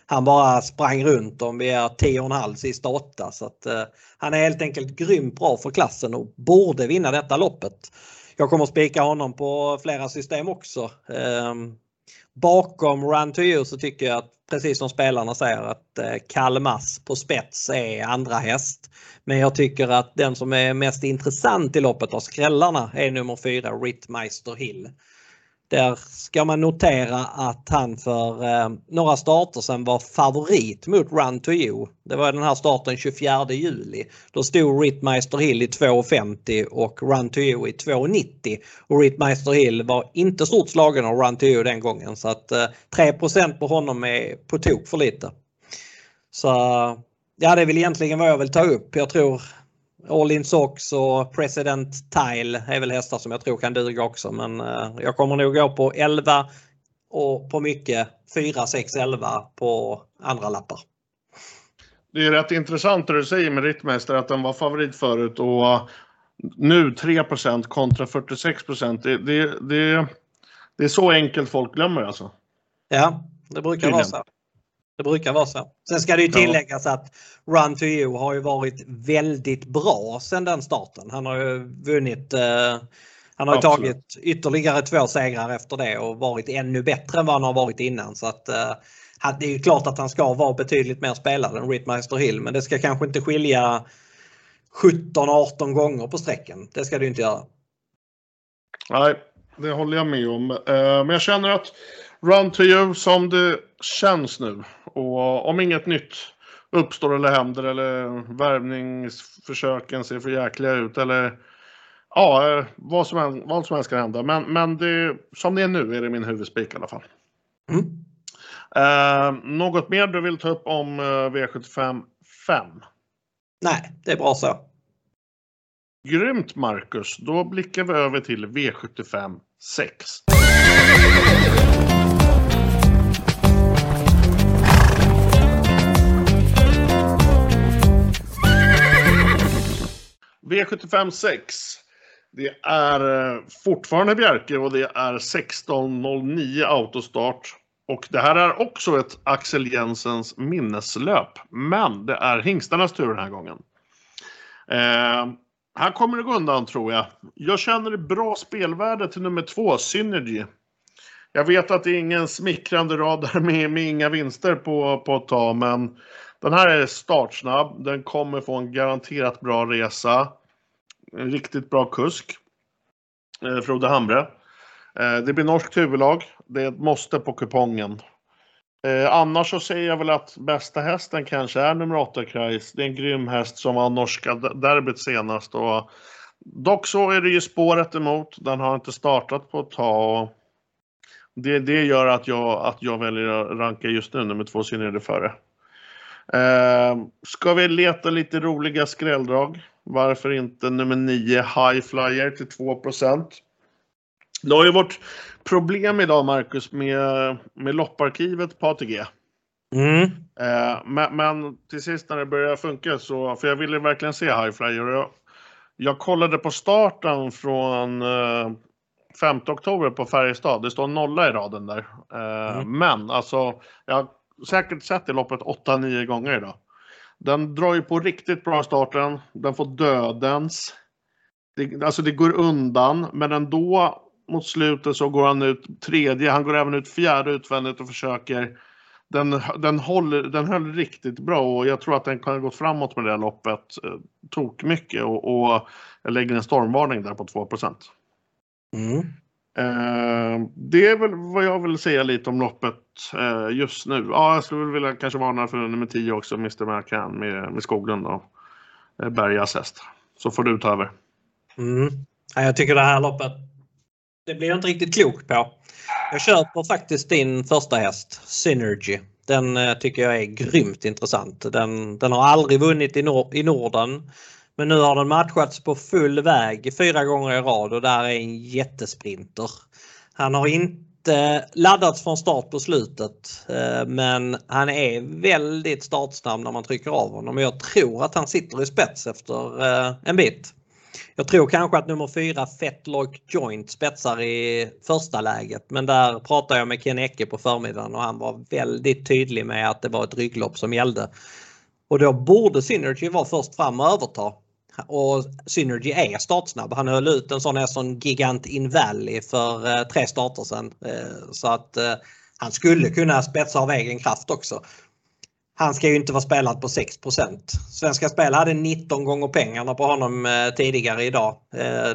han bara sprang runt om vi är 10,5 sista åtta. Så att, eh, han är helt enkelt grymt bra för klassen och borde vinna detta loppet. Jag kommer spika honom på flera system också. Eh, bakom Run to you så tycker jag att precis som spelarna säger att eh, Kalmas på spets är andra häst. Men jag tycker att den som är mest intressant i loppet av skrällarna är nummer 4 Rittmeister Hill. Där ska man notera att han för eh, några starter sedan var favorit mot Run to You. Det var den här starten 24 juli. Då stod Rittmeister Hill i 2,50 och Run to You i 2,90. Och Rittmeister Hill var inte stort slagen av Run to You den gången så att eh, 3% på honom är på tok för lite. Så ja, det är väl egentligen vad jag vill ta upp. Jag tror All In Sox och President Tile är väl hästar som jag tror kan duga också men jag kommer nog gå på 11 och på mycket 4, 6, 11 på andra lappar. Det är rätt intressant det du säger med Rittmästare att den var favorit förut och nu 3% kontra 46 det, det, det, det är så enkelt folk glömmer alltså. Ja, det brukar Tydligen. vara så. Det brukar vara så. Sen ska det ju tilläggas att Run to You har ju varit väldigt bra sedan den starten. Han har ju vunnit eh, han har Absolut. tagit ytterligare två segrar efter det och varit ännu bättre än vad han har varit innan. Så att, eh, det är ju klart att han ska vara betydligt mer spelad än Rittmeister Hill men det ska kanske inte skilja 17-18 gånger på sträckan. Det ska det inte göra. Nej, det håller jag med om. Eh, men jag känner att Run to you som det känns nu och om inget nytt uppstår eller händer eller värvningsförsöken ser för jäkliga ut eller ja, eh, vad som helst, vad som helst kan hända. Men, men det, som det är nu är det min huvudspik i alla fall. Mm. Eh, något mer du vill ta upp om eh, V75 5? Nej, det är bra så. Grymt Marcus. Då blickar vi över till V75 6. V75 6. Det är eh, fortfarande Bjerke och det är 16.09 autostart. Och det här är också ett Axel Jensens minneslöp. Men det är hingstarnas tur den här gången. Eh, här kommer det gå undan tror jag. Jag känner bra spelvärde till nummer två, Synergy. Jag vet att det är ingen smickrande rad där med, med inga vinster på, på ett tag, men den här är startsnabb. Den kommer få en garanterat bra resa. En riktigt bra kusk. Eh, Frode Hamre. Eh, det blir norskt huvudlag. Det är ett måste på kupongen. Eh, annars så säger jag väl att bästa hästen kanske är nummer 8 Kreis. Det är en grym häst som var norska derbyt senast. Och dock så är det ju spåret emot. Den har inte startat på ett tag. Det, det gör att jag, att jag väljer att ranka just nu nummer 2 Synnerede före. Eh, ska vi leta lite roliga skrälldrag? Varför inte nummer 9 High Flyer till 2% Det har ju varit problem idag, Marcus, med, med lopparkivet på ATG. Mm. Eh, men, men, till sist när det började funka så, för jag ville verkligen se High Flyer. Jag, jag kollade på starten från eh, 5 oktober på Färjestad. Det står nolla i raden där. Eh, mm. Men alltså, jag säkert sett det loppet 8-9 gånger idag. Den drar ju på riktigt bra starten. Den får dödens. Det, alltså det går undan, men ändå mot slutet så går han ut tredje. Han går även ut fjärde utvändigt och försöker. Den, den, håller, den höll riktigt bra och jag tror att den kan ha gått framåt med det här loppet eh, tok mycket och, och jag lägger en stormvarning där på 2 mm. Eh, det är väl vad jag vill säga lite om loppet eh, just nu. Ja, jag skulle vilja kanske varna för nummer 10 också, Mr. McCann med, med Skoglund och eh, Bergas häst. Så får du ta över. Mm. Jag tycker det här loppet det blir jag inte riktigt klok på. Jag köper faktiskt din första häst, Synergy. Den eh, tycker jag är grymt intressant. Den, den har aldrig vunnit i, Nor i Norden. Men nu har den matchats på full väg fyra gånger i rad och där är en jättesprinter. Han har inte laddats från start på slutet eh, men han är väldigt startsnabb när man trycker av honom. Jag tror att han sitter i spets efter eh, en bit. Jag tror kanske att nummer fyra Fetlock Joint spetsar i första läget men där pratade jag med Ken Ecke på förmiddagen och han var väldigt tydlig med att det var ett rygglopp som gällde. Och då borde Synergy vara först fram och överta. Och Synergy är startsnabb. Han höll ut en sån här som Gigant In Valley för eh, tre starter sedan. Eh, så att eh, han skulle kunna spetsa av egen kraft också han ska ju inte vara spelad på 6% Svenska Spel hade 19 gånger pengarna på honom tidigare idag.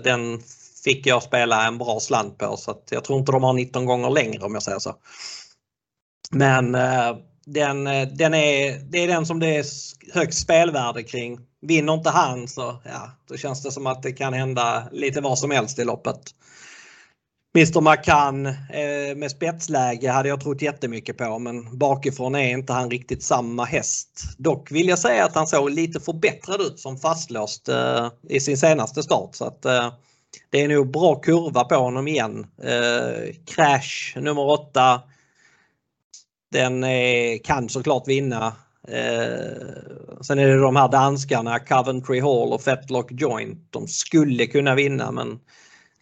Den fick jag spela en bra slant på så jag tror inte de har 19 gånger längre om jag säger så. Men den, den är, det är den som det är högst spelvärde kring. Vinner inte han så ja, då känns det som att det kan hända lite vad som helst i loppet. Mr McCann eh, med spetsläge hade jag trott jättemycket på men bakifrån är inte han riktigt samma häst. Dock vill jag säga att han såg lite förbättrad ut som fastlåst eh, i sin senaste start. Så att, eh, det är nog bra kurva på honom igen. Eh, Crash nummer 8. Den är, kan såklart vinna. Eh, sen är det de här danskarna Coventry Hall och Fetlock Joint. De skulle kunna vinna men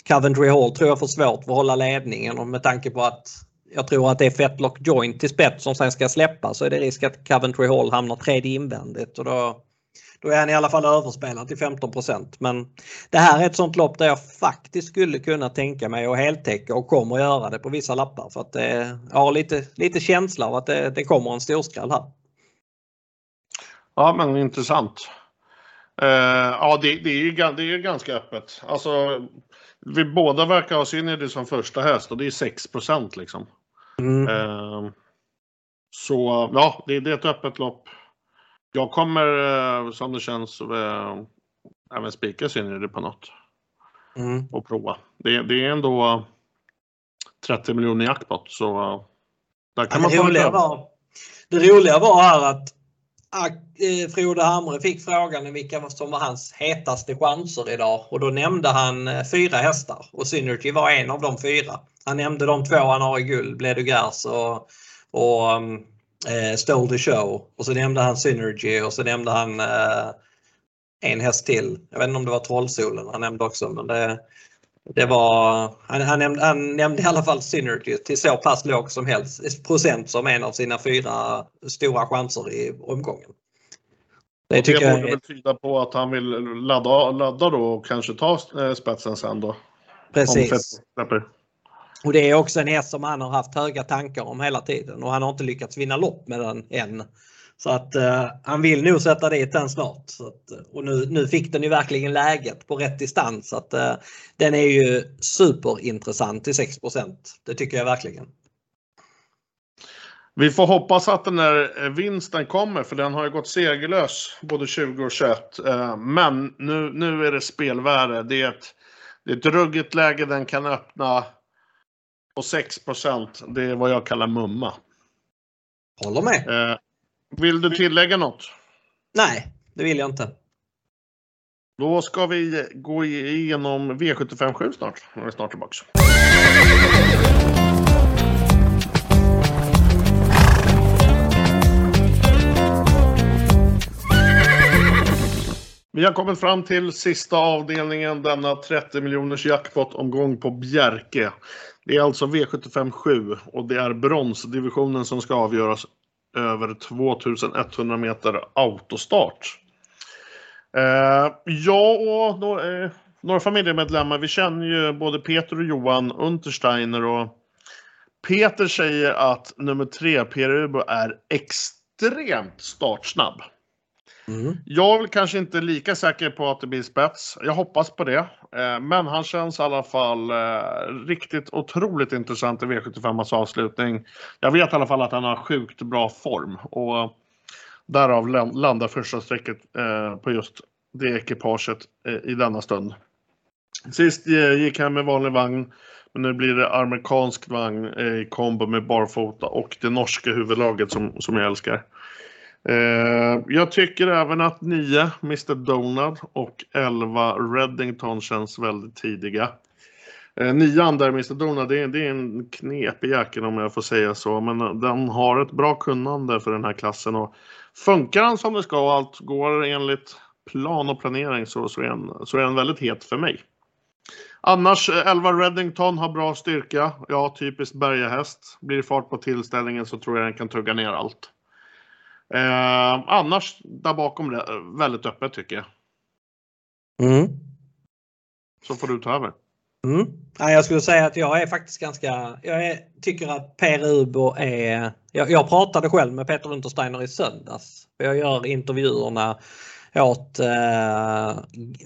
Coventry Hall tror jag får svårt för att hålla ledningen och med tanke på att jag tror att det är Fetlock Joint till spets som sen ska släppa så är det risk att Coventry Hall hamnar tredje invändigt och då, då är han i alla fall överspelad till 15% Men det här är ett sånt lopp där jag faktiskt skulle kunna tänka mig att heltäcka och kommer göra det på vissa lappar för att det, jag har lite, lite känsla av att det, det kommer en storskall här. Ja men intressant. Uh, ja det, det, är ju, det är ganska öppet. Alltså vi båda verkar ha Synergy som första häst och det är 6 liksom. Mm. Uh, så ja, det, det, är ett öppet lopp. Jag kommer uh, som det känns även spika Synergy på något. Mm. Och prova. Det, det, är ändå 30 miljoner jackpot så där kan ja, man få roliga var, Det roliga var här att Eh, Frode Hamre fick frågan vilka som var hans hetaste chanser idag och då nämnde han eh, fyra hästar och Synergy var en av de fyra. Han nämnde de två han har i guld, Bledugars och, och um, eh, Stole the Show och så nämnde han Synergy och så nämnde han eh, en häst till. Jag vet inte om det var Trollsolen han nämnde också men det, det var, han, han, nämnde, han nämnde i alla fall Synergy till så pass låg som helst procent som en av sina fyra stora chanser i omgången. Det, tycker det borde jag... väl tyda på att han vill ladda, ladda då och kanske ta eh, spetsen sen då. Precis. Och det är också en häst som han har haft höga tankar om hela tiden och han har inte lyckats vinna lopp med den än. Så att uh, han vill nog sätta dit den snart. Så att, eh, och nu, nu fick den ju verkligen läget på rätt distans. Så att, uh, den är ju superintressant till 6% Det tycker jag verkligen. Vi får hoppas att den där vinsten kommer för den har ju gått segerlös både 20 och 21. Men nu, nu är det spelvärde. Det är ett, det är ett ruggigt läge den kan öppna på 6% Det är vad jag kallar mumma. Håller med. Vill du tillägga något? Nej, det vill jag inte. Då ska vi gå igenom V757 snart. Nu är snart tillbaka. Vi har kommit fram till sista avdelningen denna 30 miljoners jackpot-omgång på Bjerke. Det är alltså V75 7 och det är bronsdivisionen som ska avgöras över 2100 meter autostart. Eh, jag och några, eh, några familjemedlemmar, vi känner ju både Peter och Johan Untersteiner och Peter säger att nummer tre, Per Ubo, är extremt startsnabb. Mm. Jag är väl kanske inte lika säker på att det blir spets. Jag hoppas på det. Eh, men han känns i alla fall eh, riktigt otroligt intressant i V75 avslutning. Jag vet i alla fall att han har sjukt bra form och därav landar första strecket eh, på just det ekipaget i denna stund. Sist gick han med vanlig vagn men nu blir det amerikansk vagn i kombo med barfota och det norska huvudlaget som, som jag älskar. Eh, jag tycker även att 9, Mr Donald och 11, Reddington känns väldigt tidiga. Eh, nian där, Mr Donald, det är, det är en knepig jäkel om jag får säga så, men eh, den har ett bra kunnande för den här klassen och funkar han som det ska och allt går enligt plan och planering så, så, är, den, så är en väldigt het för mig. Annars eh, 11 Reddington har bra styrka. Ja, typiskt bergahäst. Blir det fart på tillställningen så tror jag den kan tugga ner allt. Eh, annars där bakom det, väldigt öppet tycker jag. Mm. Så får du ta över. Mm. Ja, jag skulle säga att jag är faktiskt ganska, jag är, tycker att Per Ubo är, jag, jag, pratade själv med Peter Untersteiner i söndags. Jag gör intervjuerna åt eh,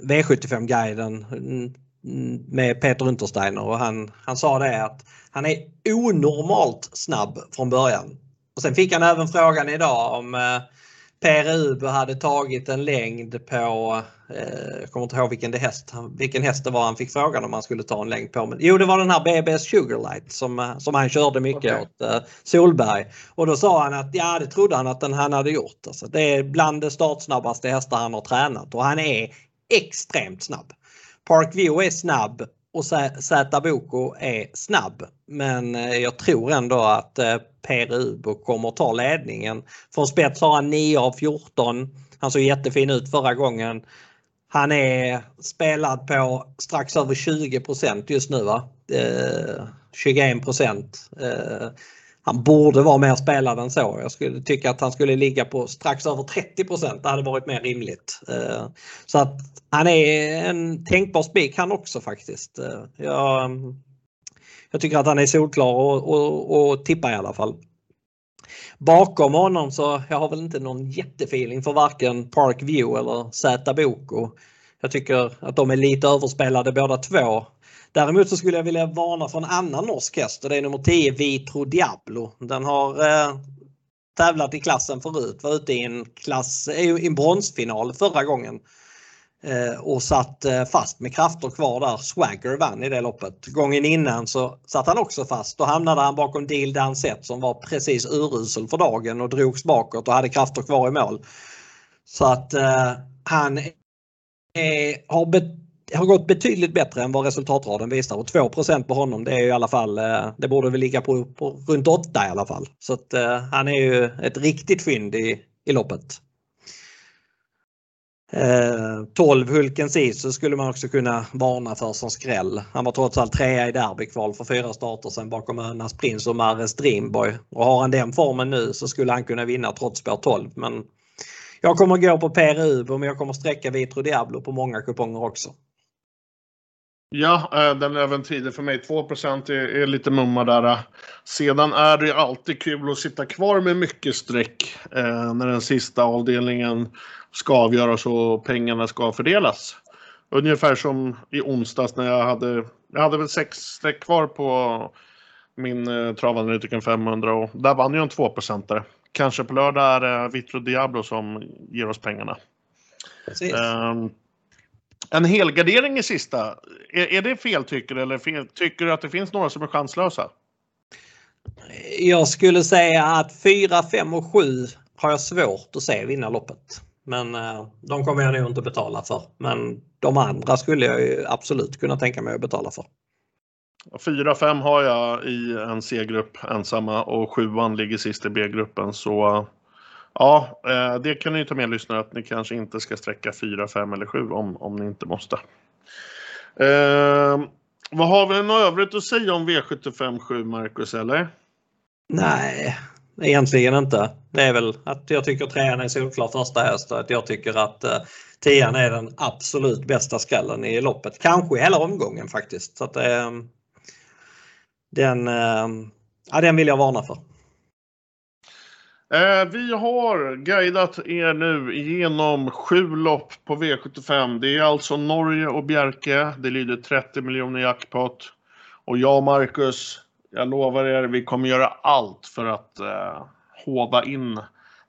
V75-guiden med Peter Untersteiner och han, han sa det att han är onormalt snabb från början. Och sen fick han även frågan idag om eh, Per hade tagit en längd på, eh, jag kommer inte ihåg vilken, det häst, vilken häst det var han fick frågan om han skulle ta en längd på. Men, jo det var den här BBS Sugarlight som, som han körde mycket okay. åt eh, Solberg. Och då sa han att ja det trodde han att den han hade gjort. Alltså, det är bland de startsnabbaste hästar han har tränat och han är extremt snabb. Parkview är snabb och Zäta Boko är snabb. Men eh, jag tror ändå att eh, Per Ubo kommer ta ledningen. Från spets har han 9 av 14. Han såg jättefin ut förra gången. Han är spelad på strax över 20% just nu va? Eh, 21 eh, han borde vara mer spelad än så. Jag skulle tycka att han skulle ligga på strax över 30 Det hade varit mer rimligt. Eh, så att han är en tänkbar spik han också faktiskt. Eh, jag, jag tycker att han är solklar och, och, och tippar i alla fall. Bakom honom så jag har väl inte någon jättefeeling för varken Park View eller Zäta Boko. Jag tycker att de är lite överspelade båda två. Däremot så skulle jag vilja varna för en annan norsk häst och det är nummer 10 Vitro Diablo. Den har eh, tävlat i klassen förut, var ute i en, klass, i en bronsfinal förra gången. Eh, och satt eh, fast med krafter kvar där. Swagger vann i det loppet. Gången innan så satt han också fast. Då hamnade han bakom Deal Dansett som var precis urusel för dagen och drogs bakåt och hade krafter kvar i mål. Så att eh, han är, har har gått betydligt bättre än vad resultatraden visar och 2% på honom det är i alla fall, eh, det borde väl ligga på, på runt 8 i alla fall. Så att eh, han är ju ett riktigt fynd i, i loppet. Eh, 12 Hulken Sisu så skulle man också kunna varna för som skräll. Han var trots allt trea i derbykval för fyra starter sen bakom Önas Prins och Mares Dreamboy. Och har han den formen nu så skulle han kunna vinna trots spår 12 men jag kommer gå på PRU men jag kommer sträcka Vitro Diablo på många kuponger också. Ja, eh, den är även tidig för mig. 2 är, är lite mumma där. Sedan är det alltid kul att sitta kvar med mycket streck eh, när den sista avdelningen ska avgöras och pengarna ska fördelas. Ungefär som i onsdags när jag hade, jag hade väl sex streck kvar på min eh, travanalytiken 500 och där vann jag en 2 -procentare. Kanske på lördag är det Vitro Diablo som ger oss pengarna. Precis. Um, en helgardering i sista, är, är det fel tycker du eller fel, tycker du att det finns några som är chanslösa? Jag skulle säga att 4, 5 och 7 har jag svårt att se vinna loppet. Men eh, de kommer jag nog inte betala för. Men de andra skulle jag absolut kunna tänka mig att betala för. 4-5 har jag i en C-grupp ensamma och 7 ligger sist i B-gruppen så Ja, eh, det kan ni ta med lyssnare att ni kanske inte ska sträcka 4, 5 eller 7 om, om ni inte måste. Eh, vad har vi något övrigt att säga om V75 7 Marcus eller? Nej, egentligen inte. Det är väl att jag tycker trean är solklar första häst och att jag tycker att eh, tian är den absolut bästa skallen i loppet. Kanske i hela omgången faktiskt. Så att, eh, den, eh, ja, den vill jag varna för. Eh, vi har guidat er nu igenom sju lopp på V75. Det är alltså Norge och Bjerke. Det lyder 30 miljoner jackpot. Och jag och Marcus, jag lovar er, vi kommer göra allt för att eh, håva in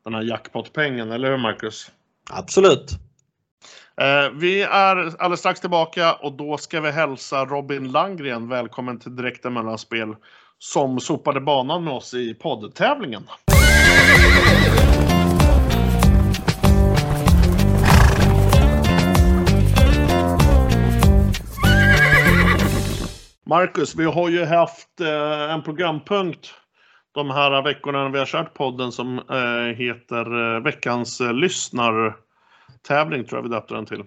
den här jackpot-pengen. Eller hur Marcus? Absolut. Eh, vi är alldeles strax tillbaka och då ska vi hälsa Robin Landgren välkommen till Direkten mellanspel som sopade banan med oss i poddtävlingen. Marcus, vi har ju haft eh, en programpunkt de här veckorna när vi har kört podden som eh, heter eh, veckans lyssnartävling tror jag vi döpte den till.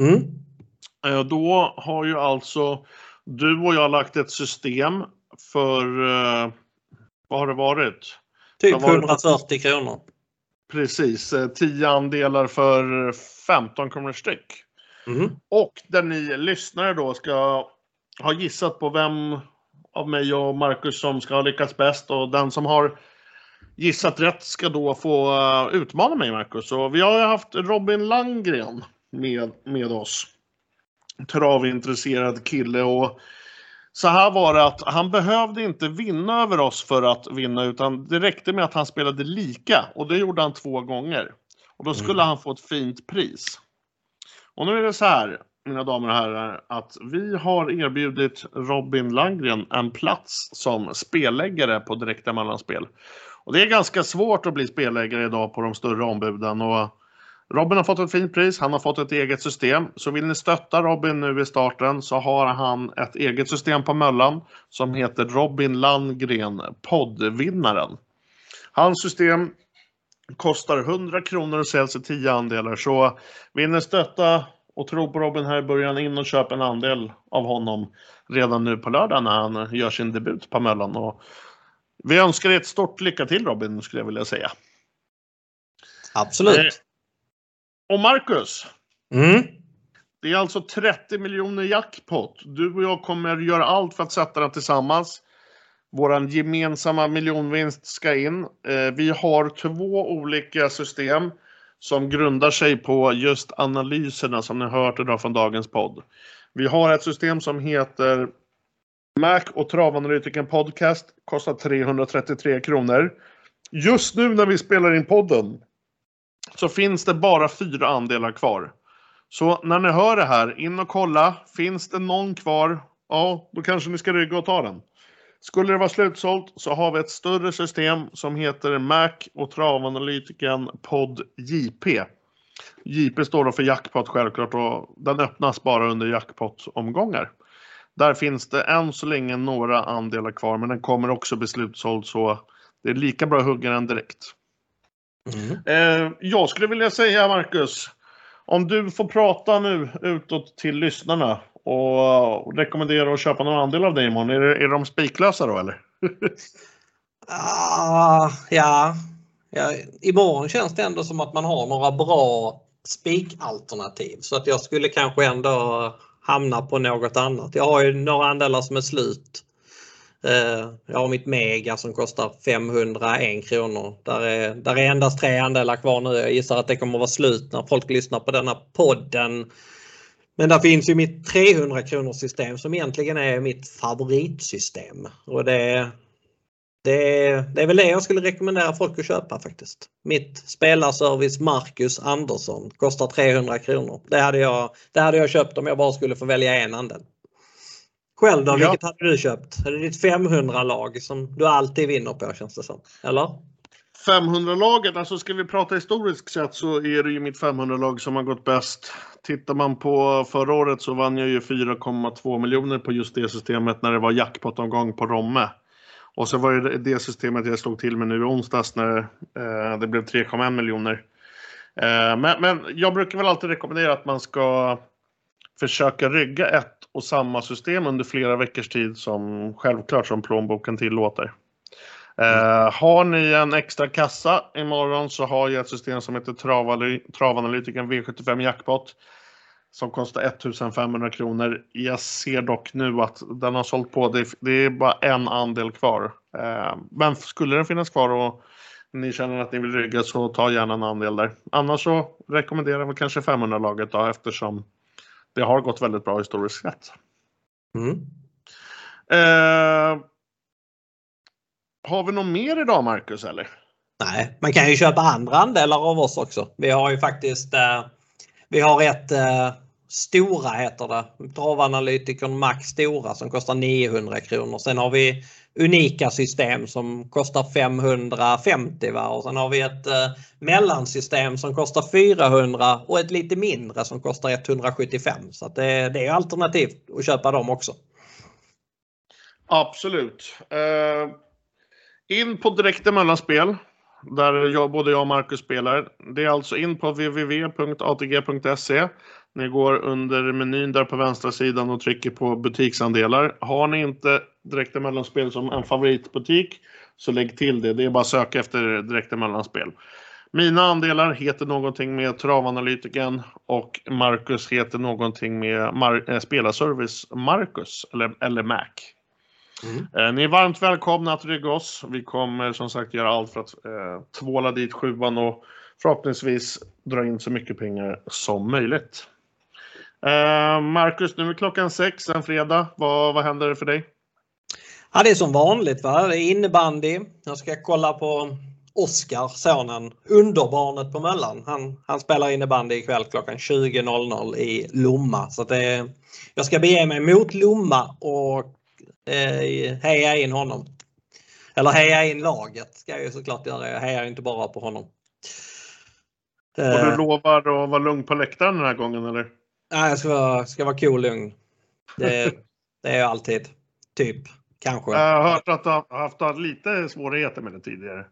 Mm. Då har ju alltså du och jag lagt ett system för, vad har det varit? Typ 140 kronor. Precis, 10 eh, andelar för 15 kronor styck. Mm. Och där ni lyssnare då ska ha gissat på vem av mig och Marcus som ska ha lyckats bäst och den som har gissat rätt ska då få eh, utmana mig Marcus. Och vi har haft Robin Langgren med, med oss. Travintresserad kille och så här var det att han behövde inte vinna över oss för att vinna utan det räckte med att han spelade lika och det gjorde han två gånger. Och då skulle han få ett fint pris. Och nu är det så här, mina damer och herrar, att vi har erbjudit Robin Landgren en plats som spelläggare på Direkta Mellanspel. Och det är ganska svårt att bli spelläggare idag på de större ombuden. Och Robin har fått ett fint pris, han har fått ett eget system. Så vill ni stötta Robin nu i starten så har han ett eget system på Möllan som heter Robin Landgren poddvinnaren. Hans system kostar 100 kronor och säljs i 10 andelar. Så vill ni stötta och tro på Robin här i början, in och köp en andel av honom redan nu på lördag när han gör sin debut på Möllan. Och vi önskar dig ett stort lycka till Robin, skulle jag vilja säga. Absolut. Eh, och Marcus, Mm. det är alltså 30 miljoner jackpot. Du och jag kommer göra allt för att sätta den tillsammans. Våran gemensamma miljonvinst ska in. Eh, Vi har två olika system som grundar sig på just analyserna som ni har hört idag från dagens podd. Vi har ett system som heter Mac och Travanalytiken Podcast. Kostar 333 kronor. Just nu när vi spelar in podden så finns det bara fyra andelar kvar. Så när ni hör det här, in och kolla. Finns det någon kvar? Ja, då kanske ni ska rygga och ta den. Skulle det vara slutsålt så har vi ett större system som heter Mac och travanalytiken Pod JP. JP står då för jackpot självklart och den öppnas bara under jackpot-omgångar. Där finns det än så länge några andelar kvar men den kommer också bli slutsåld så det är lika bra att hugga den direkt. Mm. Eh, jag skulle vilja säga Marcus, om du får prata nu utåt till lyssnarna och rekommendera att köpa någon andel av Damon. imorgon. Är, är de spiklösa då eller? Ah, ja. ja, imorgon känns det ändå som att man har några bra spikalternativ så att jag skulle kanske ändå hamna på något annat. Jag har ju några andelar som är slut. Eh, jag har mitt Mega som kostar 501 kronor. Där är, där är endast tre andelar kvar nu. Jag gissar att det kommer att vara slut när folk lyssnar på denna podden. Men där finns ju mitt 300 kronors system som egentligen är mitt favoritsystem. Och det, det, det är väl det jag skulle rekommendera folk att köpa faktiskt. Mitt spelarservice Marcus Andersson kostar 300 kronor. Det hade, jag, det hade jag köpt om jag bara skulle få välja en andel. Själv då, Ja. vilket hade du köpt? Är det ditt 500-lag som du alltid vinner på känns det som? Eller? 500-laget, alltså ska vi prata historiskt sett så är det ju mitt 500-lag som har gått bäst. Tittar man på förra året så vann jag ju 4,2 miljoner på just det systemet när det var jackpot-omgång på Romme. Och så var det det systemet jag slog till med nu i onsdags när eh, det blev 3,1 miljoner. Eh, men, men jag brukar väl alltid rekommendera att man ska försöka rygga ett och samma system under flera veckors tid som självklart som plånboken tillåter. Eh, har ni en extra kassa imorgon så har jag ett system som heter Travaly- Travanalytiken V75 Jackpot som kostar 1500 kronor. Jag ser dock nu att den har sålt på. Det, det är bara en andel kvar. Eh, men skulle den finnas kvar och ni känner att ni vill rygga så ta gärna en andel där. Annars så rekommenderar jag väl kanske 500-laget då eftersom det har gått väldigt bra historiskt sett. Mm. Eh, har vi något mer idag Marcus eller? Nej, man kan ju köpa andra andelar av oss också. Vi har ju faktiskt eh, Vi har ett eh, Stora heter det. Travanalytikern Max Stora som kostar 900 kronor. Sen har vi unika system som kostar 550 va? och sen har vi ett eh, mellansystem som kostar 400 och ett lite mindre som kostar 175. Så det, det är alternativ att köpa dem också. Absolut. Eh, in på direkta Mellanspel. Där jag, både jag och Marcus spelar. Det är alltså in på www.atg.se. Ni går under menyn där på vänstra sidan och trycker på butiksandelar. Har ni inte direkta Mellanspel som en favoritbutik så lägg till det. Det är bara att söka efter direkta Mellanspel. Mina andelar heter någonting med Travanalytiken och Marcus heter någonting med Mar- eh, Spelarservice Marcus eller, eller Mac. Eh, Ni är varmt välkomna att rygga oss. Vi kommer som sagt göra allt för att eh, tvåla dit sjuan och förhoppningsvis dra in så mycket pengar som möjligt. Eh, Marcus, nu är klockan sex en fredag. Vad, vad händer för dig? Ja, det är som vanligt. Va? Det är innebandy. Jag ska kolla på Oskar, sonen, underbarnet på Möllan. Han, han spelar innebandy ikväll klockan 20.00 i Lomma. Så det, jag ska bege mig mot Lomma och eh, heja in honom. Eller heja in laget ska jag ju såklart göra. Jag hejar inte bara på honom. Och du Eh, lovar att vara lugn på läktaren den här gången eller? nej, jag ska vara, ska vara cool lugn. Det, det är jag alltid. Typ. Kanske. Jag har hört att du har haft lite svårigheter med det tidigare.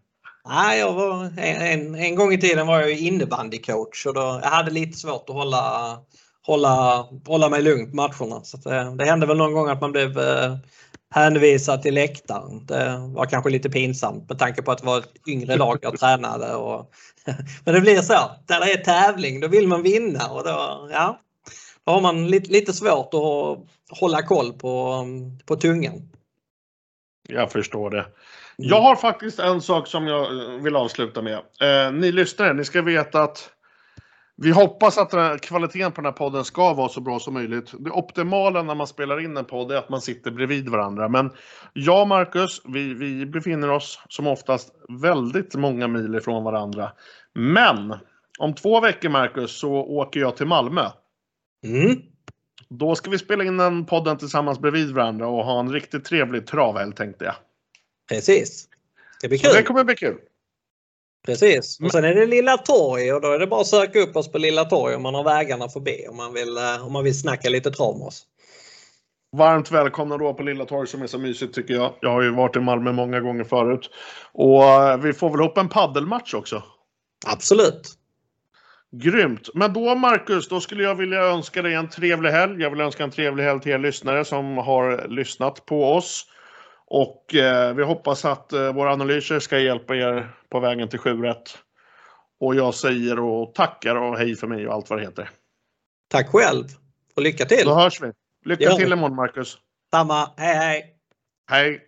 Nej, jag var, en, en, en gång i tiden var jag innebandycoach och då, jag hade lite svårt att hålla, hålla, hålla mig lugn på matcherna. Så det, det hände väl någon gång att man blev eh, hänvisad till läktaren. Det var kanske lite pinsamt med tanke på att det var ett yngre lag jag tränade. Och, men det blir så. Där det är tävling då vill man vinna och då, ja, då har man lite, lite svårt att hålla koll på, på tungan. Jag förstår det. Jag har faktiskt en sak som jag eh, vill avsluta med. Eh, ni lyssnare, ni ska veta att vi hoppas att här kvaliteten på den här podden ska vara så bra som möjligt. Det optimala när man spelar in en podd är att man sitter bredvid varandra. Men jag och Marcus, vi, vi befinner oss som oftast väldigt många mil ifrån varandra. Men om två veckor, Marcus, så åker jag till Malmö. Mm. Då ska vi spela in den podden tillsammans bredvid varandra och ha en riktigt trevlig travhelg tänkte jag. Precis. Det blir Så det kul. kommer bli kul. Precis. Och sen är det Lilla Torg och då är det bara att söka upp oss på Lilla Torg om man har vägarna förbi om man vill, eh, om man vill snacka lite trav med oss. Varmt välkomna då på Lilla Torg som är så mysigt tycker jag. Jag har ju varit i Malmö många gånger förut. Och eh, vi får väl hoppa en paddelmatch också. Absolut. Grymt! Men då Marcus, då skulle jag vilja önska dig en trevlig helg. Jag vill önska en trevlig helg till er lyssnare som har lyssnat på oss. Och eh, vi hoppas att eh, våra analyser ska hjälpa er på vägen till 7 rätt. Och jag säger och tackar och hej för mig och allt vad det heter. Tack själv och lycka till! Då hörs vi. Lycka Ja. till imorgon Marcus. Samma. Hej hej! Hej!